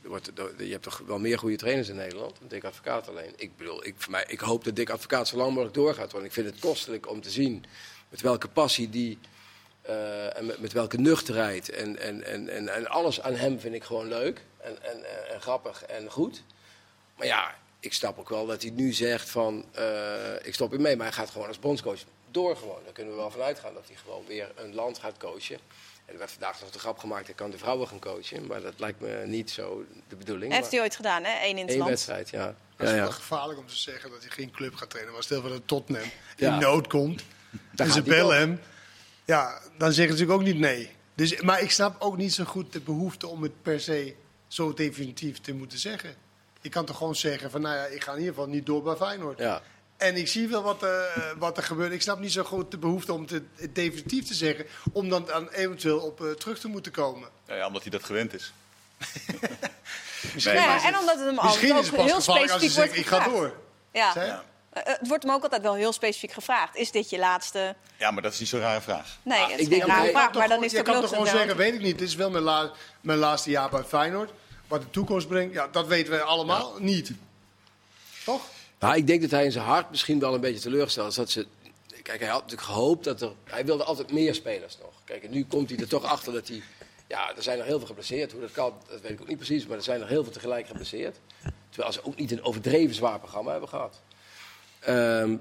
Je hebt toch wel meer goede trainers in Nederland. Dik advocaat alleen. Ik bedoel, ik, voor mij, ik hoop dat dik advocaat zo lang mogelijk doorgaat. Want ik vind het kostelijk om te zien met welke passie die Eh, en met, met welke nuchterheid. En, en, en, en, en alles aan hem vind ik gewoon leuk. En, en, en, grappig en goed. Maar ja, ik snap ook wel dat hij nu zegt van... eh, ik stop hier mee, maar hij gaat gewoon als bondscoach door gewoon. Daar kunnen we wel van uitgaan dat hij gewoon weer een land gaat coachen. En er werd vandaag nog de grap gemaakt, hij kan de vrouwen gaan coachen. Maar dat lijkt me niet zo de bedoeling. Heeft Maar hij ooit gedaan, hè? Eén in het één land. wedstrijd, ja. Het ja, is ja. wel gevaarlijk om te zeggen dat hij geen club gaat trainen. Maar stel voor dat Tottenham Ja. in nood komt en ze bellen hem. Ja, dan zeggen ze natuurlijk ook niet nee. Dus, maar ik snap ook niet zo goed de behoefte om het per se zo definitief te moeten zeggen. Je kan toch gewoon zeggen van, nou ja, ik ga in ieder geval niet door bij Feyenoord. Ja. En ik zie wel wat, eh, wat er gebeurt. Ik snap niet zo goed de behoefte om het definitief te zeggen. Om dan, dan eventueel op eh, terug te moeten komen. Ja, ja, omdat hij dat gewend is. Misschien, Nee, Ja, is het- en omdat het hem misschien altijd is ook het pas heel gevaarlijk als je specifiek zegt, wordt ik ga door. Ja. Zeg? Eh, Het wordt hem ook altijd wel heel specifiek gevraagd. Is dit je laatste? Ja, maar dat is niet zo'n rare vraag. Nee, Ah, het ik is geen dat rare vraag, toch maar dan is je het kan ook toch gewoon zeggen, weet ik niet. Dit is wel mijn, la- mijn laatste jaar bij Feyenoord. Wat de toekomst brengt, ja, dat weten wij allemaal niet. Toch? Maar ik denk dat hij in zijn hart misschien wel een beetje teleurgesteld is. Dat ze, kijk, hij had natuurlijk gehoopt dat er... Hij wilde altijd meer spelers nog. Kijk, en nu komt hij er toch achter dat hij... Ja, er zijn er heel veel geblesseerd. Hoe dat kan, dat weet ik ook niet precies. Maar er zijn er heel veel tegelijk geblesseerd. Terwijl ze ook niet een overdreven zwaar programma hebben gehad. Ehm,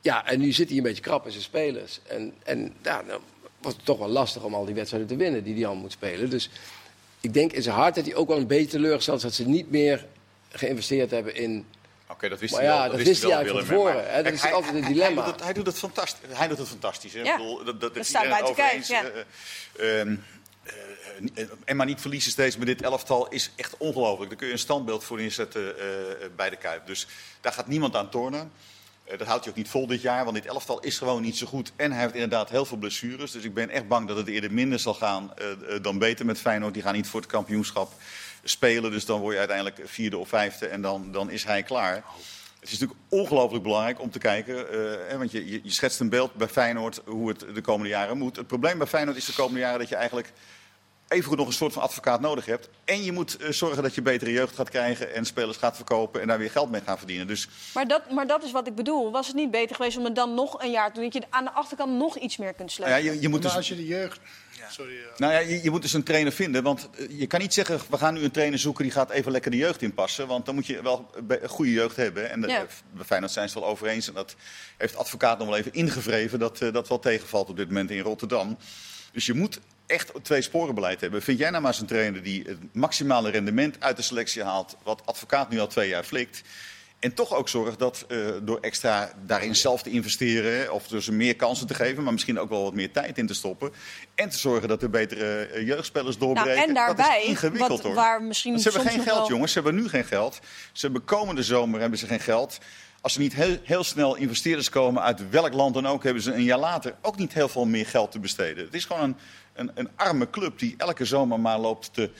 ja, en nu zit hij een beetje krap in zijn spelers. En, en ja, dan wordt het toch wel lastig om al die wedstrijden te winnen die hij al moet spelen. Dus ik denk in zijn hart dat hij ook wel een beetje teleurgesteld is dat ze niet meer geïnvesteerd hebben in Oké, dat wist Maar hij ja, wel. dat wist wist hij hij wel, eigenlijk van Willem, tevoren, hè. Dat is hij- altijd een dilemma. Hij doet, het- hij doet het fantastisch. Hij doet het fantastisch. Hè? Ja, Ik bedoel, dat, dat, dat is staat buiten eens. ja. Eh, ehm, eh, eh, en maar niet verliezen steeds met dit elftal is echt ongelooflijk. Daar kun je een standbeeld voor inzetten eh, bij de Kuip. Dus daar gaat niemand aan tornen. Eh, dat houdt hij ook niet vol dit jaar, want dit elftal is gewoon niet zo goed. En hij heeft inderdaad heel veel blessures. Dus ik ben echt bang dat het eerder minder zal gaan dan beter met Feyenoord. Die gaan niet voor het kampioenschap spelen. Dus dan word je uiteindelijk vierde of vijfde en dan, dan is hij klaar. Het is natuurlijk ongelooflijk belangrijk om te kijken. eh, hè, want je, je, je schetst een beeld bij Feyenoord hoe het de komende jaren moet. Het probleem bij Feyenoord is de komende jaren dat je eigenlijk evengoed nog een soort van advocaat nodig hebt. En je moet eh, zorgen dat je betere jeugd gaat krijgen en spelers gaat verkopen en daar weer geld mee gaat verdienen. Dus Maar dat, maar dat is wat ik bedoel. Was het niet beter geweest om het dan nog een jaar te doen? Dat je aan de achterkant nog iets meer kunt nou ja, slepen? je, je moet Maar dus als je de jeugd... Sorry, eh, Nou ja, je, je moet dus een trainer vinden. Want eh, je kan niet zeggen, we gaan nu een trainer zoeken die gaat even lekker de jeugd inpassen. Want dan moet je wel een goede jeugd hebben. En de, Ja. bij Feyenoord zijn ze het wel over eens. En dat heeft advocaat nog wel even ingevreven. Dat eh, dat wel tegenvalt op dit moment in Rotterdam. Dus je moet echt een twee-sporenbeleid hebben. Vind jij nou maar eens een trainer die het maximale rendement uit de selectie haalt. Wat advocaat nu al twee jaar flikt. En toch ook zorgt dat eh, door extra daarin zelf te investeren, of dus meer kansen te geven, maar misschien ook wel wat meer tijd in te stoppen. En te zorgen dat er betere eh, jeugdspelers doorbreken. Nou, en dat daarbij, is ingewikkeld wat, hoor. waar misschien Want ze hebben geen geld, wel- jongens. Ze hebben nu geen geld. Ze hebben komende zomer hebben ze geen geld. Als er niet heel, heel snel investeerders komen uit welk land dan ook, hebben ze een jaar later ook niet heel veel meer geld te besteden. Het is gewoon een, een, een arme club die elke zomer maar loopt te,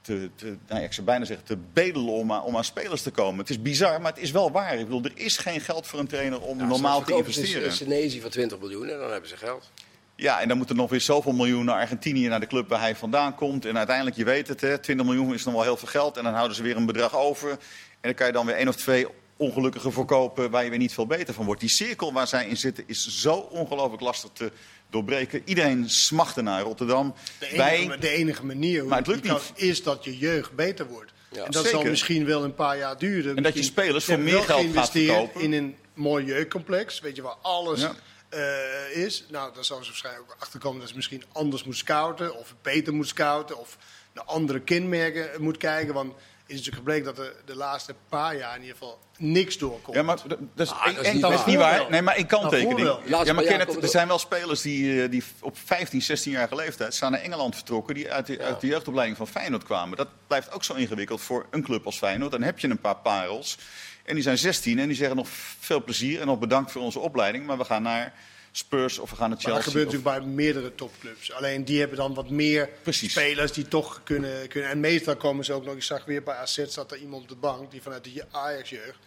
te, te nou ja, ik zou bijna zeggen, te bedelen om, aan- om aan spelers te komen. Het is bizar, maar het is wel waar. Ik bedoel, er is geen geld voor een trainer om normaal te investeren. Een Senezi van 20 miljoen en dan hebben ze geld. Ja, en dan moet er nog weer zoveel miljoen naar Argentinië, naar de club waar hij vandaan komt. En uiteindelijk, je weet het, hè, 20 miljoen is nog wel heel veel geld. En dan houden ze weer een bedrag over. En dan kan je dan weer één of twee ongelukkigen voorkopen waar je weer niet veel beter van wordt. Die cirkel waar zij in zitten is zo ongelooflijk lastig te doorbreken. Iedereen smacht ernaar. Rotterdam, de, enige, wij... de enige manier hoe Maar het lukt kan, niet. is dat je jeugd beter wordt. Ja, en dat zeker. zal misschien wel een paar jaar duren. En dat je spelers voor meer geld gaat geïnvesteerd verkopen. in een mooi jeugdcomplex, weet je, waar alles Ja. eh, is. Nou, dan zou ze waarschijnlijk ook achterkomen dat ze misschien anders moet scouten, of beter moet scouten, of naar andere kenmerken moet kijken. Want is natuurlijk gebleken dat er de laatste paar jaar in ieder geval niks doorkomt. Ja, maar dat dat is, Ah, dat is niet dat is waar. niet. Nee, maar in kanttekening. Daarvoor wel. Laatste Ja, maar jaar Kenneth, er zijn wel spelers die, eh, die op 15, 16-jarige leeftijd zijn naar Engeland vertrokken. Die uit de, uit de jeugdopleiding van Feyenoord kwamen. Dat blijft ook zo ingewikkeld voor een club als Feyenoord. Dan heb je een paar parels. En die zijn 16 en die zeggen nog veel plezier en nog bedankt voor onze opleiding. Maar we gaan naar Spurs of we gaan naar Maar dat Chelsea. gebeurt of- natuurlijk bij meerdere topclubs. Alleen die hebben dan wat meer Precies. spelers die toch kunnen, kunnen. En meestal komen ze ook nog. Ik zag weer bij AZ zat er iemand op de bank die vanuit de Ajax-jeugd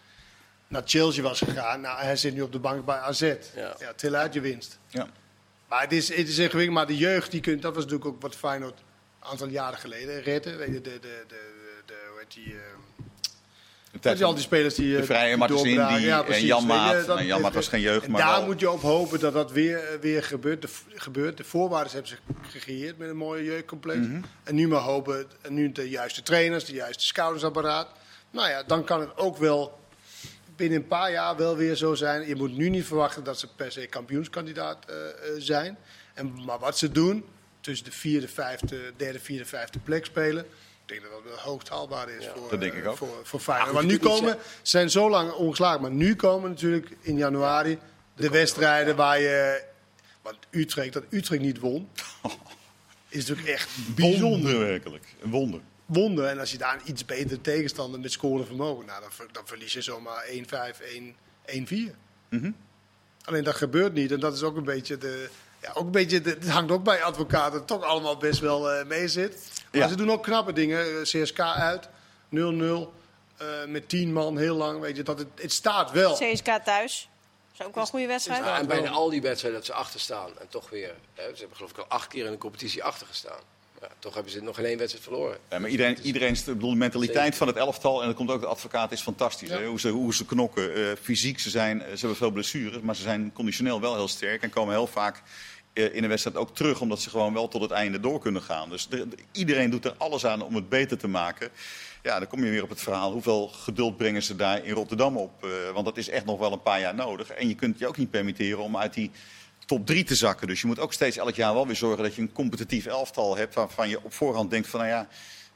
naar Chelsea was gegaan. Nou, hij zit nu op de bank bij AZ. Ja, Ja. til uit je winst. Ja. Maar het is, het is ingewikkeld. Maar de jeugd, die kunt, dat was natuurlijk ook wat Feyenoord een aantal jaren geleden redde. Weet je, de, de, de, de, de- hoe heet die, eh, Dat je al die spelers die, de eh, Vrije die Martens doorbraken. Indy Ja, en. Jan Maat. Nou, Jan Maat was geen jeugd, en maar daar wel- moet je op hopen dat dat weer, eh, weer gebeurt. De, gebeurt. De voorwaarden hebben ze gecreëerd met een mooie jeugdcomplex. Mhm. En nu maar hopen, en nu de juiste trainers, de juiste scoutingsapparaat. Nou ja, dan kan het ook wel binnen een paar jaar wel weer zo zijn. Je moet nu niet verwachten dat ze per se kampioenskandidaat eh, zijn. En, maar wat ze doen, tussen de vierde, vijfde, derde, vierde, vijfde plek spelen. Ik denk dat dat wel hoogst haalbaar is voor, dat denk ik eh, ook. voor, voor Feyenoord. Goed, nu komen, ze zijn zo lang ongeslagen, maar nu komen natuurlijk in januari de wedstrijden waar je... Want Utrecht, dat Utrecht niet won, is natuurlijk echt bijzonder Wonder werkelijk. Een wonder. wonder. En als je daar een iets betere tegenstander met scorevermogen, nou, dan, dan verlies je zomaar 1-5, 1 1-4. Mhm. Alleen dat gebeurt niet. En dat is ook een beetje de. Ja, ook een beetje het hangt ook bij advocaten dat het toch allemaal best wel eh mee zit. Maar Ja. ze doen ook knappe dingen. Eh, CSK uit, 0-0. eh, met 10 man heel lang. Weet je, dat het, het staat wel. CSK thuis. Dat is ook wel een goede wedstrijd. Ja, en bijna al die wedstrijden dat ze achter staan. En toch weer. Hè, ze hebben geloof ik al acht keer in de competitie achter gestaan. Ja, toch hebben ze nog geen één wedstrijd verloren. Ja, maar iedereen, iedereen bedoel, de mentaliteit Zeker. van het elftal, en dat komt ook de advocaat, is fantastisch. Ja. Hè? Hoe, ze, hoe ze knokken. Eh, fysiek, ze, zijn, ze hebben veel blessures, maar ze zijn conditioneel wel heel sterk. En komen heel vaak in een wedstrijd ook terug, omdat ze gewoon wel tot het einde door kunnen gaan. Dus de- de- iedereen doet er alles aan om het beter te maken. Ja, dan kom je weer op het verhaal. Hoeveel geduld brengen ze daar in Rotterdam op? Eh, want dat is echt nog wel een paar jaar nodig. En je kunt je ook niet permitteren om uit die top 3 te zakken. Dus je moet ook steeds elk jaar wel weer zorgen dat je een competitief elftal hebt... waarvan je op voorhand denkt van, nou ja,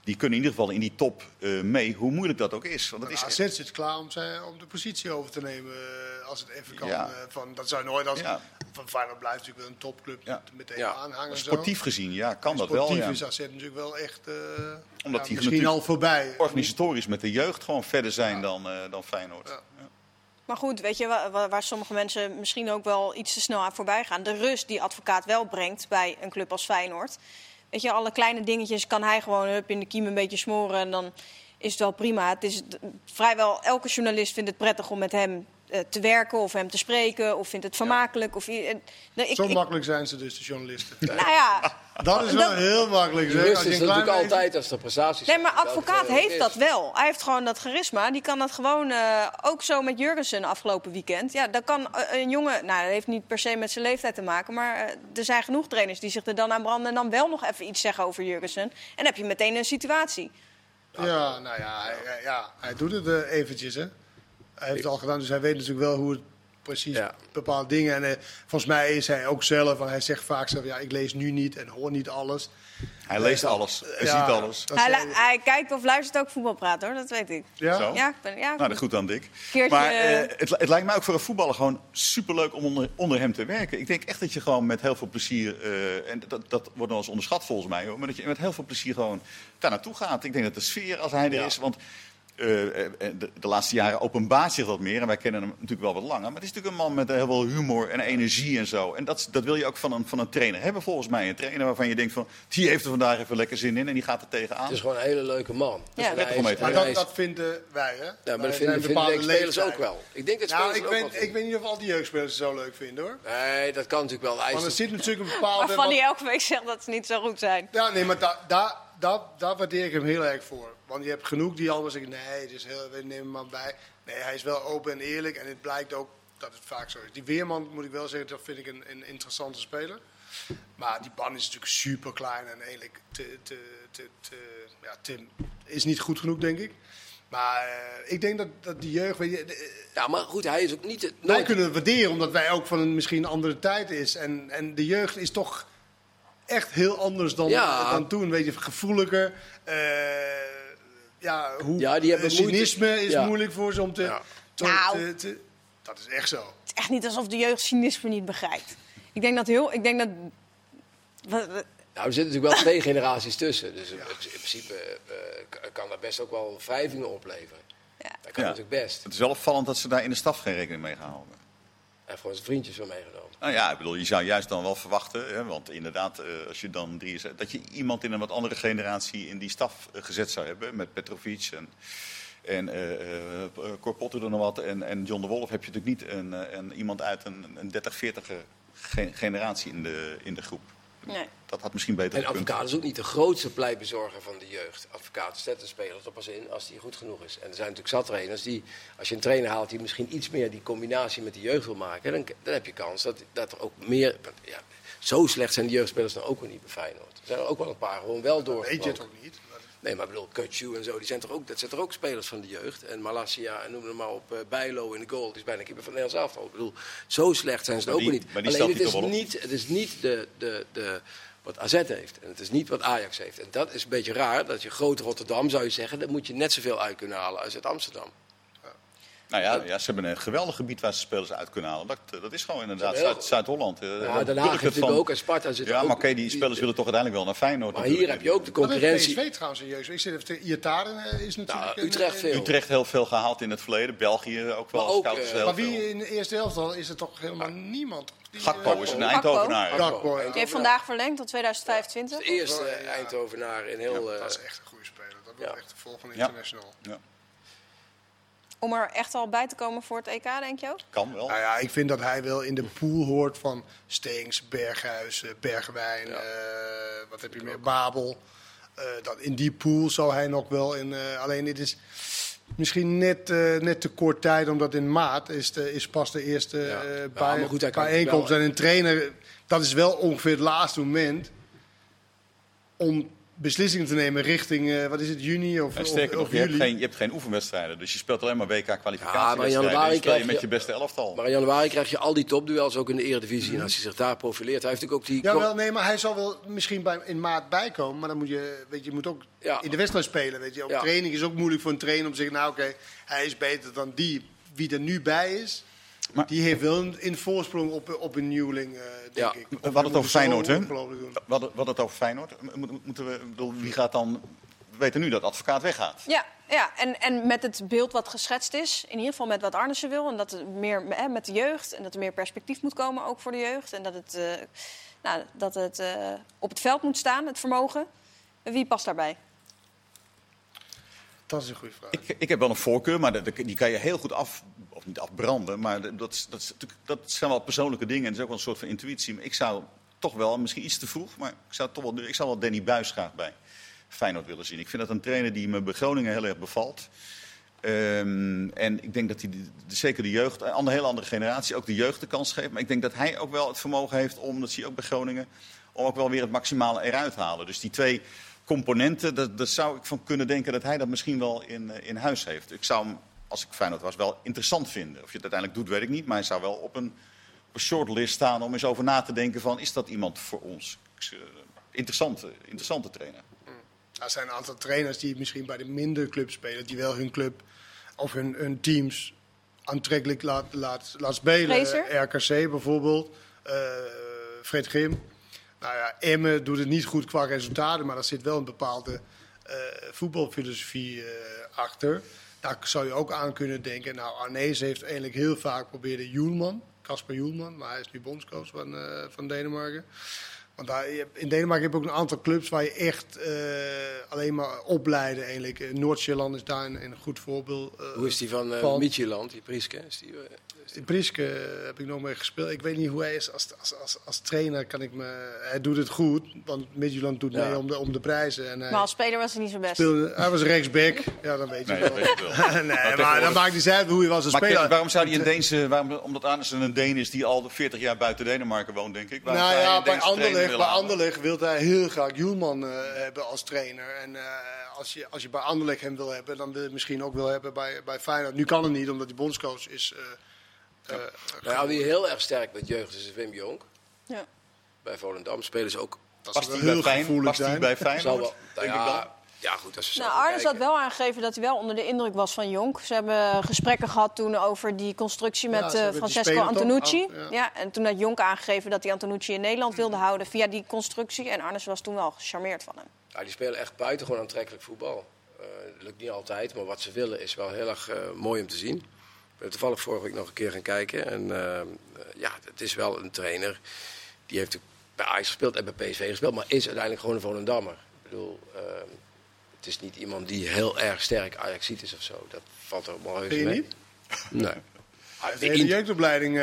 die kunnen in ieder geval in die top eh, mee. Hoe moeilijk dat ook is. Want dat is AZ zit klaar om, zijn, om de positie over te nemen eh, als het even kan. Ja. eh, van, dat zou nooit als. Ja. Van Feyenoord blijft natuurlijk wel een topclub Ja. meteen Ja. aanhangen. en zo. sportief gezien, ja, kan dat wel. Sportief Ja. is AZ natuurlijk wel echt. eh, ja, die misschien al voorbij. Organisatorisch met de jeugd gewoon verder zijn dan, eh, dan Feyenoord. Ja. Maar goed, weet je wa- wa- waar, sommige mensen misschien ook wel iets te snel aan voorbij gaan? De rust die advocaat wel brengt bij een club als Feyenoord. Weet je, alle kleine dingetjes kan hij gewoon hup, in de kiem een beetje smoren en dan is het wel prima. Het is vrijwel elke journalist vindt het prettig om met hem te werken of hem te spreken of vindt het vermakelijk. Of, eh, nou, ik, Zo ik- makkelijk zijn ze dus, de journalisten. nou ja, Dat is wel Dat- heel makkelijk. De Zeg. Als je is natuurlijk altijd als er prestaties Nee, maar advocaat Dat heeft dat wel. Hij heeft gewoon dat charisma. Die kan dat gewoon, eh, ook zo met Jurgensen afgelopen weekend. Ja, dat kan eh, een jongen, nou dat heeft niet per se met zijn leeftijd te maken. Maar eh, er zijn genoeg trainers die zich er dan aan branden en dan wel nog even iets zeggen over Jurgensen. En dan heb je meteen een situatie. Ja, nou ja, hij, ja, hij doet het eh, eventjes. Hè. Hij heeft het al gedaan, dus hij weet natuurlijk wel hoe het precies Ja. bepaalde dingen. En eh, volgens mij is hij ook zelf, want hij zegt vaak zelf, ja, ik lees nu niet en hoor niet alles. Hij leest alles, hij Ja, ziet alles. Hij, hij kijkt of luistert ook voetbalpraat hoor, dat weet ik. ja? Zo. Ja, ik ben, ja, Nou, dat goed dan, Dick. Keertje, Maar eh, eh, het, het lijkt mij ook voor een voetballer gewoon superleuk om onder, onder hem te werken. Ik denk echt dat je gewoon met heel veel plezier, eh, en dat, dat wordt nog eens onderschat volgens mij, hoor, maar dat je met heel veel plezier gewoon daar naartoe gaat. Ik denk dat de sfeer, als hij er Ja. is, want eh, eh, de, de laatste jaren openbaart zich wat meer. En wij kennen hem natuurlijk wel wat langer. Maar het is natuurlijk een man met heel veel humor en energie en zo. En dat, dat wil je ook van een, van een trainer hebben, volgens mij. Een trainer waarvan je denkt van, die heeft er vandaag even lekker zin in en die gaat er tegenaan. Het is gewoon een hele leuke man. Ja. Te is- Maar dat, dat vinden wij, hè? Ja, Wij maar dat vinden, vinden bepaalde ik spelers ook wel. Ik denk dat Nou, spelers ik, ook weet, wel ik weet niet of al die jeugdspelers het zo leuk vinden, hoor. vinden. Nee, dat kan natuurlijk wel. Want er zit natuurlijk een bepaalde... waarvan hij elke week zegt dat ze niet zo goed zijn. Ja, nee, maar daar daar daar daar waardeer ik hem heel erg voor. Want je hebt genoeg die allemaal zeggen, nee, het is heel, we nemen hem maar bij. Nee, hij is wel open en eerlijk en het blijkt ook dat het vaak zo is. Die Weerman, moet ik wel zeggen, dat vind ik een, een interessante speler. Maar die ban is natuurlijk super klein en eigenlijk te, te, te, te, ja, te, is niet goed genoeg, denk ik. Maar eh, ik denk dat, dat die jeugd, weet je, de- Ja, maar goed, hij is ook niet... wij kunnen het waarderen omdat wij ook van een misschien andere tijd is. En, en de jeugd is toch echt heel anders dan, Ja. dan toen. Weet je, gevoeliger. eh, ja, hoe, Ja, die hebben eh, moeite- cynisme is Ja. moeilijk voor ze om te, Ja. te- Nou. te- te- Dat is echt zo. Het is echt niet alsof de jeugd cynisme niet begrijpt. Ik denk dat heel, ik denk dat... wat- wat- Nou, er zitten natuurlijk wel twee generaties tussen. Dus in, in principe eh, kan dat best ook wel wrijvingen opleveren. Ja. Dat kan Ja. natuurlijk best. Het is wel opvallend dat ze daar in de staf geen rekening mee gaan houden. En voor zijn vriendjes wel meegenomen. Nou ja, ik bedoel, je zou juist dan wel verwachten, hè, want inderdaad, eh, als je dan drie is, dat je iemand in een wat andere generatie in die staf eh, gezet zou hebben, met Petrovic en, en er nog wat en, en John de Wolf heb je natuurlijk niet een, een, iemand uit een, een 30, 40 generatie in de, in de groep. Nee. Dat had misschien beter En advocaat is ook niet de grootste pleitbezorger van de jeugd. Advocaat zet een speler er pas in als die goed genoeg is. En er zijn natuurlijk zat trainers die, als je een trainer haalt die misschien iets meer die combinatie met de jeugd wil maken, dan, dan heb je kans dat, dat er ook meer. Ja, zo slecht zijn die jeugdspelers dan ook weer niet bij Feyenoord. Er zijn er ook wel een paar gewoon wel door. Weet je het ook niet. Nee, maar ik bedoel, Kutsu en zo, die zijn toch ook, dat zijn toch ook spelers van de jeugd. En Malasia en noem het maar op, eh, Bijlo in de goal, die is bijna keeper van het Nederlands elftal. Ik bedoel, zo slecht zijn ze Maar ook die- niet. maar die Alleen het is, niet, het is niet de, de, de, wat AZ heeft. En het is niet wat Ajax heeft. En dat is een beetje raar, dat je groot Rotterdam zou je zeggen, daar moet je net zoveel uit kunnen halen als uit Amsterdam. Nou ja, ja, ze hebben een geweldig gebied waar ze spelers uit kunnen halen. Dat, eh, dat is gewoon inderdaad Zuid- Zuid-Holland. Eh, Ja, Den Haag ik heeft het van- natuurlijk ook en Sparta zit Ja, ook. maar oké, die spelers willen toch uiteindelijk wel naar Feyenoord. Maar hier heb je ook de concurrentie. PSV trouwens een jeugd? Ik zit even Iataren is natuurlijk... Nou, Utrecht veel. Utrecht heel veel gehaald in het verleden. België ook wel. Maar ook, eh, Maar wie in de eerste helft al is er toch helemaal niemand? Die, Gakpo is een. Eindhovenaar. Gakpo. Die heeft vandaag verlengd tot De 2025. eerste Ja. Eindhovenaar in heel... eh, Dat is echt een goede speler. Dat wordt Ja. echt de volgende Ja. international. Ja, Om er echt al bij te komen voor het EK, denk je ook? kan wel. Nou ja, ik vind dat hij wel in de pool hoort van Steens, Berghuis, Bergwijn, Ja. eh, wat heb je meer, Babel. Eh, dat in die pool zou hij nog wel in. eh, alleen dit is misschien net, eh, net te kort tijd, omdat in maart is, de, is pas de eerste Ja. eh, Ja, bij, goed, bijeenkomst. wel- En een trainer, dat is wel ongeveer het laatste moment om beslissingen te nemen richting, eh, wat is het, juni of, sterker nog, of je hebt, juli. geen, je hebt geen oefenwedstrijden. Dus je speelt alleen maar Ja, maar in WK-kwalificatiewedstrijden. januari Ja, speel je krijg met je- je beste elftal. Maar in januari krijg je al die topduels ook in de Eredivisie. En als hij zich daar profileert, hij heeft natuurlijk ook die... Ja, wel, nee, maar hij zal wel misschien bij, in maart bijkomen. Maar dan moet je, weet je, je moet ook Ja. in de wedstrijd spelen. Weet je. Op Ja. training is ook moeilijk voor een trainer om te zeggen, nou oké, hij is beter dan die. Wie er nu bij is, Maar- die heeft wel een, een voorsprong op, op een nieuweling, eh, denk Ja. ik. Hadden het over Feyenoord, hè? we hadden het over Feyenoord. Mo- mo- Moeten we, bedoel, wie gaat dan... We weten nu dat advocaat weggaat. Ja, ja. En, en met het beeld wat geschetst is, in ieder geval met wat Arnissen wil. En dat er meer hè, met de jeugd. En dat er meer perspectief moet komen ook voor de jeugd. En dat het, eh, nou, dat het eh, op het veld moet staan, het vermogen. Wie past daarbij? Dat is een goede vraag. Ik, ik heb wel een voorkeur, maar dat- die kan je heel goed af... Of niet afbranden, maar dat, dat, zijn wel persoonlijke dingen. En dat is ook wel een soort van intuïtie. Maar ik zou toch wel, misschien iets te vroeg... maar ik zou, toch wel, ik zou wel Danny Buis graag bij Feyenoord willen zien. Ik vind dat een trainer die me bij Groningen heel erg bevalt. Ehm, en ik denk dat hij de- zeker de jeugd, een hele andere generatie, ook de jeugd de kans geeft. Maar ik denk dat hij ook wel het vermogen heeft om, dat zie je ook bij Groningen, om ook wel weer het maximale eruit te halen. Dus die twee componenten, dat, dat zou ik van kunnen denken dat hij dat misschien wel in, eh, in huis heeft. Ik zou hem, als ik Feyenoord was, wel interessant vinden. Of je het uiteindelijk doet, weet ik niet. Maar hij zou wel op een, op een shortlist staan om eens over na te denken van, is dat iemand voor ons? Eh, Interessante, interessante trainer. Er zijn een aantal trainers die misschien bij de minder clubs spelen, die wel hun club of hun, hun teams aantrekkelijk laat, laat, laat spelen. Fraser? RKC bijvoorbeeld, eh Fred Grim. Nou ja, Emmen doet het niet goed qua resultaten, maar er zit wel een bepaalde eh, voetbalfilosofie eh, achter. Daar zou je ook aan kunnen denken. Nou, Arnees heeft eigenlijk heel vaak geprobeerd Joelman, Casper Joelman, maar hij is nu bondscoach van, eh, van Denemarken. Want daar, in Denemarken heb je ook een aantal clubs waar je echt eh, alleen maar opleiden eigenlijk. Eh, Noord-Zeeland is daar een, een goed voorbeeld. Hoe is die van van. Midtjylland, die Prieske? Is die, is die- Priske eh, heb ik nog mee gespeeld. Ik weet niet hoe hij is als, als, als, als trainer. Kan ik me, hij doet het goed, want Midtjylland doet Ja. mee om de, om de prijzen. En hij, Maar als speler was hij niet zo best. speelde, hij was rechtsback. Ja, dan weet je Nee, wel. weet wel. nee, maar tegenwoordig- dat maakt niet uit hoe hij was als Maar speler. waarom zou hij een Deense, waarom, omdat Arnesen een Deen is die al 40 jaar buiten Denemarken woont, denk ik. Waarom Nou ja, bij Anderlecht, bij? Anderlecht wil hij heel graag Juulman eh, hebben als trainer. En eh, als, je, als je bij Anderlecht hem wil hebben, dan wil je het misschien ook wel hebben bij, bij Feyenoord. Nu kan het niet, omdat hij bondscoach is. Nou ja, wie heel erg sterk met jeugd is, is Wim Jonk. Ja. Bij Volendam spelen ze ook... dat Past hij wel bij, heel Fijn, gevoelig past bij Feyenoord? wel, nou denk ik dan? ja, ja, goed, als ze Nou, Arnes had wel aangegeven dat hij wel onder de indruk was van Jonk. Ze hebben gesprekken gehad toen over die constructie Ja, met eh, Francesco? Antonucci. Oh, ja. ja. en toen had Jonk aangegeven dat hij Antonucci in Nederland wilde houden via die constructie. En Arnes was toen wel gecharmeerd van hem. Ja, die spelen echt buitengewoon aantrekkelijk voetbal. Eh, dat lukt niet altijd, maar wat ze willen is wel heel erg eh, mooi om te zien. Ik ben toevallig vorige week nog een keer gaan kijken. En eh, ja, het is wel een trainer. Die heeft bij Ajax gespeeld en bij PSV gespeeld, maar is uiteindelijk gewoon een Volendammer. Ik bedoel, eh, het is niet iemand die heel erg sterk Ajaxiet is of zo. Dat valt er op mijn Vind je mee. niet? Nee. De hele jeugdopleiding. eh,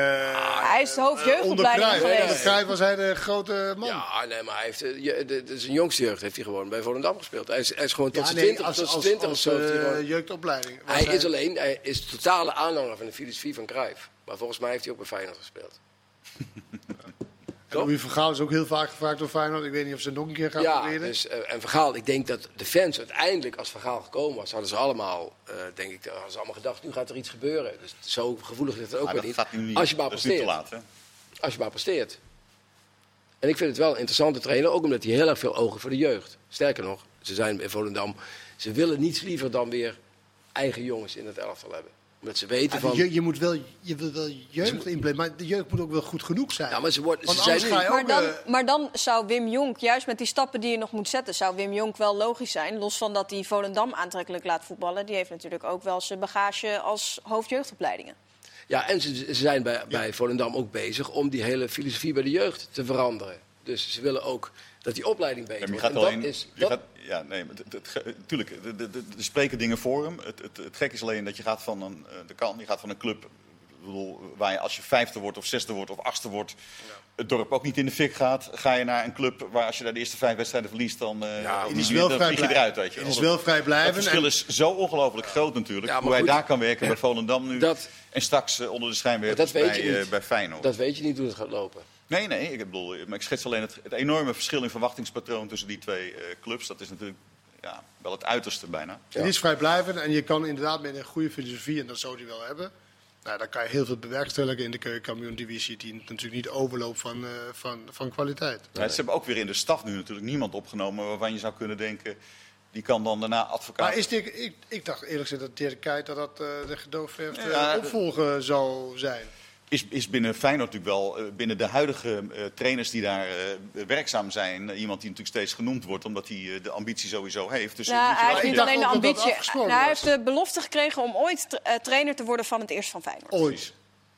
Hij is de hoofd onder jeugdopleiding Cruijff. geweest. Onder Cruijff was hij de grote man. Ja, nee, maar hij heeft, eh, je- de, de, zijn jongste jeugd heeft hij gewoon bij Volendam gespeeld. Hij is, hij is gewoon tot Ja, zijn nee, 20 als, tot zijn als, 20 of als, zo. heeft hij eh, gewoon- jeugdopleiding. Hij is alleen, hij is totale aanhanger van de filosofie van Cruijff. Maar volgens mij heeft hij ook bij Feyenoord gespeeld. En Louis van Gaal is ook heel vaak gevraagd door Feyenoord. Ik weet niet of ze het nog een keer gaan Ja, proberen. dus, eh, en Vergaal, ik denk dat de fans uiteindelijk, als Vergaal gekomen was, hadden ze allemaal, eh, denk ik, hadden ze allemaal gedacht, nu gaat er iets gebeuren. Dus zo gevoelig is het ook Maar weer dat niet. gaat nu niet. Als je maar dat is nu te presteert. laat. Hè? Als je maar presteert. En ik vind het wel een interessante trainer, ook omdat hij heel erg veel ogen voor de jeugd. Sterker nog, ze zijn in Volendam, ze willen niets liever dan weer eigen jongens in het elftal hebben. Omdat ze weten Ja, van... je, je, moet wel, je wil wel jeugd implementeren, maar de jeugd moet ook wel goed genoeg zijn. Ja, maar ze, worden, Want ze zijn ga je Maar ook... dan, eh, maar dan zou Wim Jonk, juist met die stappen die je nog moet zetten, zou Wim Jonk wel logisch zijn. Los van dat hij Volendam aantrekkelijk laat voetballen. Die heeft natuurlijk ook wel zijn bagage als hoofdjeugdopleidingen. Ja, en ze, ze zijn bij, bij Volendam ook bezig om die hele filosofie bij de jeugd te veranderen. Dus ze willen ook dat die opleiding beter Ja, maar je wordt. gaat En alleen. dat is, je dat, gaat, ja, nee, maar het, het, ge- tuurlijk, de, de, de, de spreken dingen voor hem. Het, het, het gek is alleen dat je gaat van een, eh, de kan, je gaat van een club bedoel, waar je als je vijfde wordt of zesde wordt of achtste wordt, het dorp ook niet in de fik gaat. Ga je naar een club waar als je daar de eerste vijf wedstrijden verliest, dan, eh Ja, dan is wel vlieg je eruit. Weet je. Het is wel. wel vrijblijvend. Het verschil en- is zo ongelooflijk groot natuurlijk. Ja, maar hoe hij daar kan werken bij Volendam nu. Dat- en straks eh, onder de schijnwerpers bij, eh, bij Feyenoord. dat weet je niet hoe het gaat lopen. Nee, nee, ik bedoel, maar ik schets alleen het, het enorme verschil in verwachtingspatroon tussen die twee eh, clubs. Dat is natuurlijk ja, wel het uiterste bijna. Ja. Het is vrijblijvend en je kan inderdaad met een goede filosofie, en dat zou hij wel hebben. Nou, dan kan je heel veel bewerkstelligen in de keukenkampioen-divisie, die natuurlijk niet overloopt van, eh, van, van kwaliteit. Ja, ze hebben ook weer in de staf nu natuurlijk niemand opgenomen waarvan je zou kunnen denken, die kan dan daarna advocaat. Maar is dit, ik, ik dacht eerlijk gezegd dat Dirk Kuyt dat dat eh, de gedoofverfde Ja, eh, opvolger zou zijn. Is, is binnen Feyenoord natuurlijk wel, eh, binnen de huidige eh, trainers die daar eh, werkzaam zijn, iemand die natuurlijk steeds genoemd wordt, omdat hij de ambitie sowieso heeft. Dus Nou, hij heeft niet alleen de ambitie. Nou, hij heeft de belofte gekregen om ooit tra- trainer te worden van het eerst van Feyenoord. Ooit.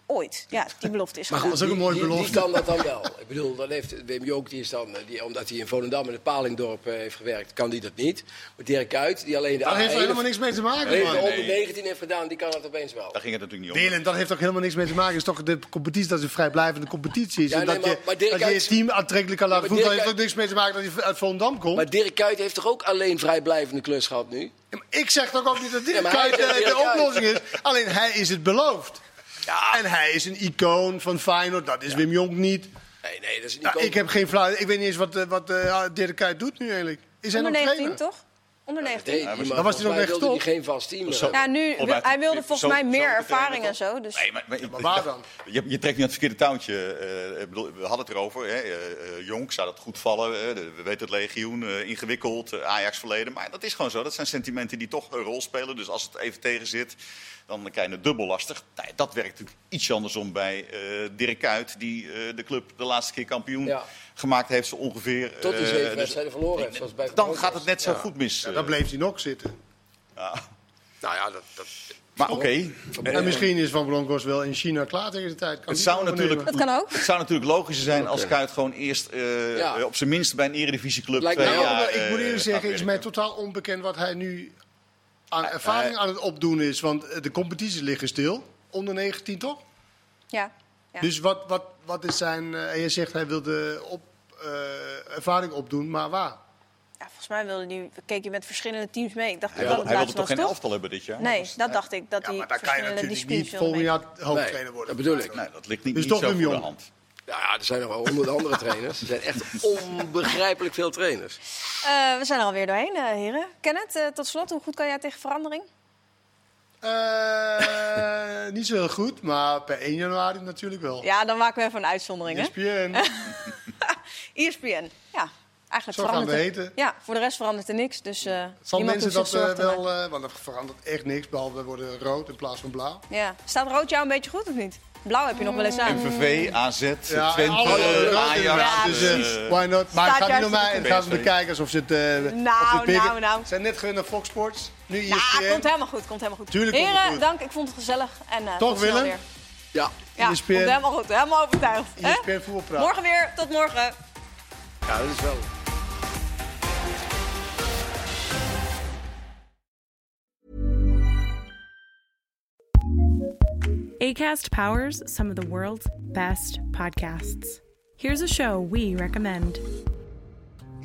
Ooit. Ja, die belofte is Maar goed, Dat is ook een mooie die, die belofte. kan dat dan wel. Ik bedoel, dan heeft Wim Jonk, die is dan, eh, die, omdat hij in Volendam in het Palingdorp eh, heeft gewerkt, kan die dat niet. Maar Dirk Kuyt, die alleen de Daar heeft er A1 helemaal niks mee te maken, alleen de man. onder Nee. 19 heeft gedaan, die kan dat opeens wel. Daar ging het natuurlijk niet om. Dylan, dat heeft ook helemaal niks mee te maken. Het is toch de competitie dat het een vrijblijvende competitie is. Ja, en nee, dat maar- je, maar Dirk dat je je Kuyt- team aantrekkelijk kan laten heeft ook niks mee te maken dat hij uit Volendam komt. Maar Dirk Kuyt heeft toch ook alleen vrijblijvende klus gehad nu? Ja, maar ik zeg toch ook niet dat Ja, Dirk hij Kuyt de Kuyt. oplossing is. Alleen hij is het beloofd. Ja. En hij is een icoon van Feyenoord. Dat is Wim Jonk niet. Nee, nee, dat is niet Nou, ik heb geen flauw... Ik weet niet eens wat, eh, wat eh, Dirk Kuyt doet nu eigenlijk. Is hij nog 19, trainer? toch? Onder 19. Nee, maar dan was hij nog toch? geen vast team. Zo. Ja, nu, hij wilde volgens zo- mij meer ervaring en zo. Dus. Nee, maar, maar, Maar waar dan? Je, je trekt niet aan het verkeerde touwtje. eh, we hadden het erover. Hè. eh, eh, Jonk zou dat goed vallen. de- we weten het legioen, eh, ingewikkeld, Ajax verleden. Maar dat is gewoon zo. Dat zijn sentimenten die toch een rol spelen. Dus als het even tegen zit, dan krijg je het dubbel lastig. Dat werkt natuurlijk iets andersom bij eh Dirk Kuyt, die eh, de club de laatste keer kampioen Ja. Gemaakt heeft zo ongeveer. Tot hij eh, zeven dus wedstrijden verloren heeft. zoals bij dan gaat het net zo Ja. goed mis. Ja, eh. dan bleef hij nog zitten. Ja. Nou ja, dat... dat Maar oké. En misschien is Van Bronckhorst wel in China klaar tegen de tijd. Kan Het die zou, natuurlijk, Dat kan ook. het zou natuurlijk logischer zijn als Kuyt gewoon eerst eh, Ja. op zijn minst bij een eredivisieclub Lijkt twee jaar, maar ik moet eerlijk zeggen, is mij totaal onbekend wat hij nu aan ervaring aan het opdoen is. Want de competities liggen stil. Onder 19 toch? Ja. ja. Dus wat, wat, wat is zijn... eh, en je zegt hij wil de op, ervaring opdoen, maar waar? ja, volgens mij wilde die, keek je met verschillende teams mee. Ik dacht Hij dat wilde, hij wilde toch geen elftal hebben dit jaar? Nee, dat dacht ik. Dat Ja, hij maar dan kan je verschillende natuurlijk disciplines niet volgend jaar hoofdtrainer worden. dat bedoel ik. Nee, dat ligt niet, Dus niet toch zo voor de hand. Ja, er zijn nog wel honderd andere trainers. Er zijn echt onbegrijpelijk veel trainers. Eh, we zijn er alweer doorheen, eh, heren. Kenneth, eh, tot slot, hoe goed kan jij tegen verandering? Eh, niet zo heel goed, maar per 1 januari natuurlijk wel. Ja, dan maken we even een uitzondering, hè? ESPN, ESPN. Ja, eigenlijk zo gaan verandert we heten. Ja, voor de rest verandert er niks. Dus eh Zal mensen dat eh, wel... eh, want er verandert echt niks, behalve we worden rood in plaats van blauw. Ja. Staat rood jou een beetje goed of niet? Blauw heb je nog wel eens aan. MVV, AZ, Ja, Twente, alle rood Ajax. Ja, dus precies. why not? Maar het gaat niet om mij, het gaat om de kijkers of ze het, eh, Nou, het nou, nou. Ze zijn net gewend naar Fox Sports, nu Ja, ESPN. komt helemaal goed, komt helemaal goed. Tuurlijk komt het Heren, goed. dank. Ik vond het gezellig. En, eh, Toch, Willem? Weer. Ja, Ja, ESPN. komt helemaal goed. Helemaal overtuigd. hè? ESPN voetbalpraat. Morgen weer. Tot morgen. Wel... ACAST powers some of the world's best podcasts. Here's a show we recommend.